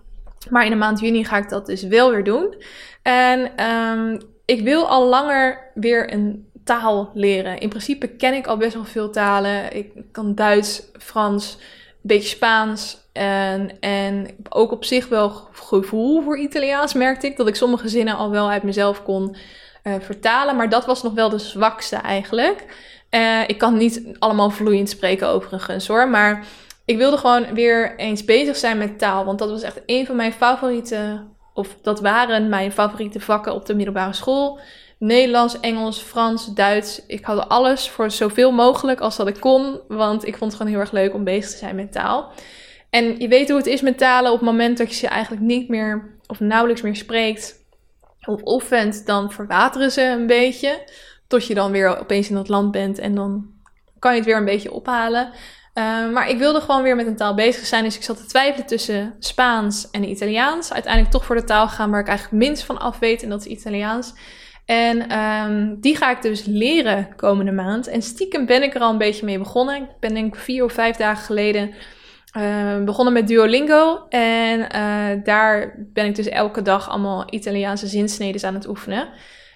Maar in de maand juni ga ik dat dus wel weer doen. En um, ik wil al langer weer een taal leren. In principe ken ik al best wel veel talen. Ik kan Duits, Frans, een beetje Spaans. En, en ook op zich wel gevoel voor Italiaans merkte ik. Dat ik sommige zinnen al wel uit mezelf kon uh, vertalen. Maar dat was nog wel de zwakste eigenlijk. Uh, ik kan niet allemaal vloeiend spreken overigens hoor. Maar ik wilde gewoon weer eens bezig zijn met taal. Want dat was echt een van mijn favoriete... Of dat waren mijn favoriete vakken op de middelbare school. Nederlands, Engels, Frans, Duits. Ik had alles voor zoveel mogelijk als dat ik kon. Want ik vond het gewoon heel erg leuk om bezig te zijn met taal. En je weet hoe het is met talen op het moment dat je ze eigenlijk niet meer of nauwelijks meer spreekt of oefent, dan verwateren ze een beetje. Tot je dan weer opeens in dat land bent en dan kan je het weer een beetje ophalen. Uh, maar ik wilde gewoon weer met een taal bezig zijn. Dus ik zat te twijfelen tussen Spaans en Italiaans. Uiteindelijk toch voor de taal gaan waar ik eigenlijk minst van af weet. En dat is Italiaans. En um, die ga ik dus leren komende maand. En stiekem ben ik er al een beetje mee begonnen. Ik ben denk ik vier of vijf dagen geleden uh, begonnen met Duolingo en uh, daar ben ik dus elke dag allemaal Italiaanse zinsneden aan het oefenen.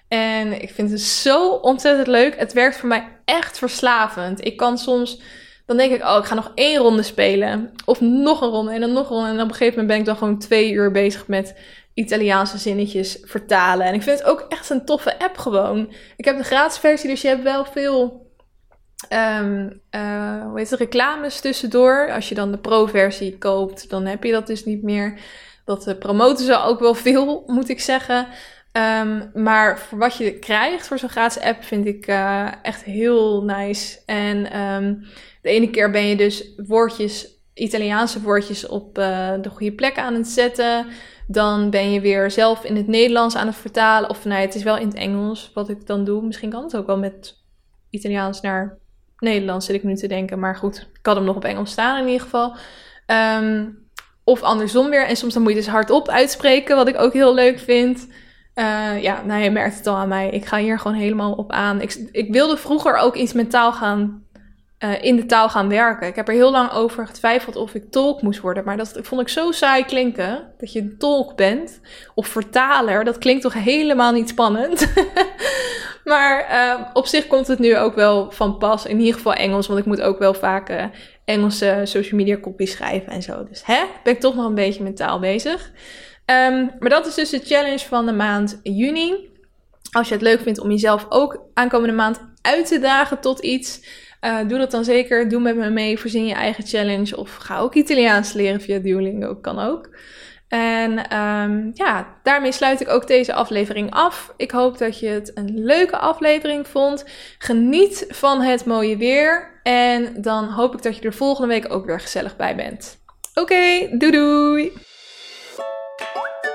En ik vind het zo ontzettend leuk. Het werkt voor mij echt verslavend. Ik kan soms dan denk ik, oh, ik ga nog één ronde spelen. Of nog een ronde en dan nog een ronde. En op een gegeven moment ben ik dan gewoon twee uur bezig met Italiaanse zinnetjes vertalen. En ik vind het ook echt een toffe app gewoon. Ik heb de gratis versie, dus je hebt wel veel um, uh, hoe heet het, reclames tussendoor. Als je dan de pro-versie koopt, dan heb je dat dus niet meer. Dat uh, promoten ze ook wel veel, *laughs* moet ik zeggen. Um, maar voor wat je krijgt voor zo'n gratis app vind ik uh, echt heel nice. En um, de ene keer ben je dus woordjes, Italiaanse woordjes op uh, de goede plek aan het zetten. Dan ben je weer zelf in het Nederlands aan het vertalen. Of nee, het is wel in het Engels wat ik dan doe. Misschien kan het ook wel met Italiaans naar Nederlands, zit ik nu te denken. Maar goed, ik had hem nog op Engels staan in ieder geval. Um, of andersom weer. En soms dan moet je dus hardop uitspreken, wat ik ook heel leuk vind. Uh, ja, nou je merkt het al aan mij. Ik ga hier gewoon helemaal op aan. Ik, ik wilde vroeger ook iets met taal gaan uh, in de taal gaan werken. Ik heb er heel lang over getwijfeld of ik tolk moest worden. Maar dat vond ik zo saai klinken. Dat je een tolk bent. Of vertaler. Dat klinkt toch helemaal niet spannend. *laughs* maar uh, op zich komt het nu ook wel van pas. In ieder geval Engels. Want ik moet ook wel vaak Engelse social media copies schrijven en zo. Dus hè, ben ik toch nog een beetje met taal bezig. Um, maar dat is dus de challenge van de maand juni. Als je het leuk vindt om jezelf ook aankomende maand uit te dagen tot iets uh, doe dat dan zeker. Doe met me mee. Voorzien je eigen challenge. Of ga ook Italiaans leren via Duolingo. Kan ook. En um, ja, daarmee sluit ik ook deze aflevering af. Ik hoop dat je het een leuke aflevering vond. Geniet van het mooie weer. En dan hoop ik dat je er volgende week ook weer gezellig bij bent. Oké, doei doei! Thank you.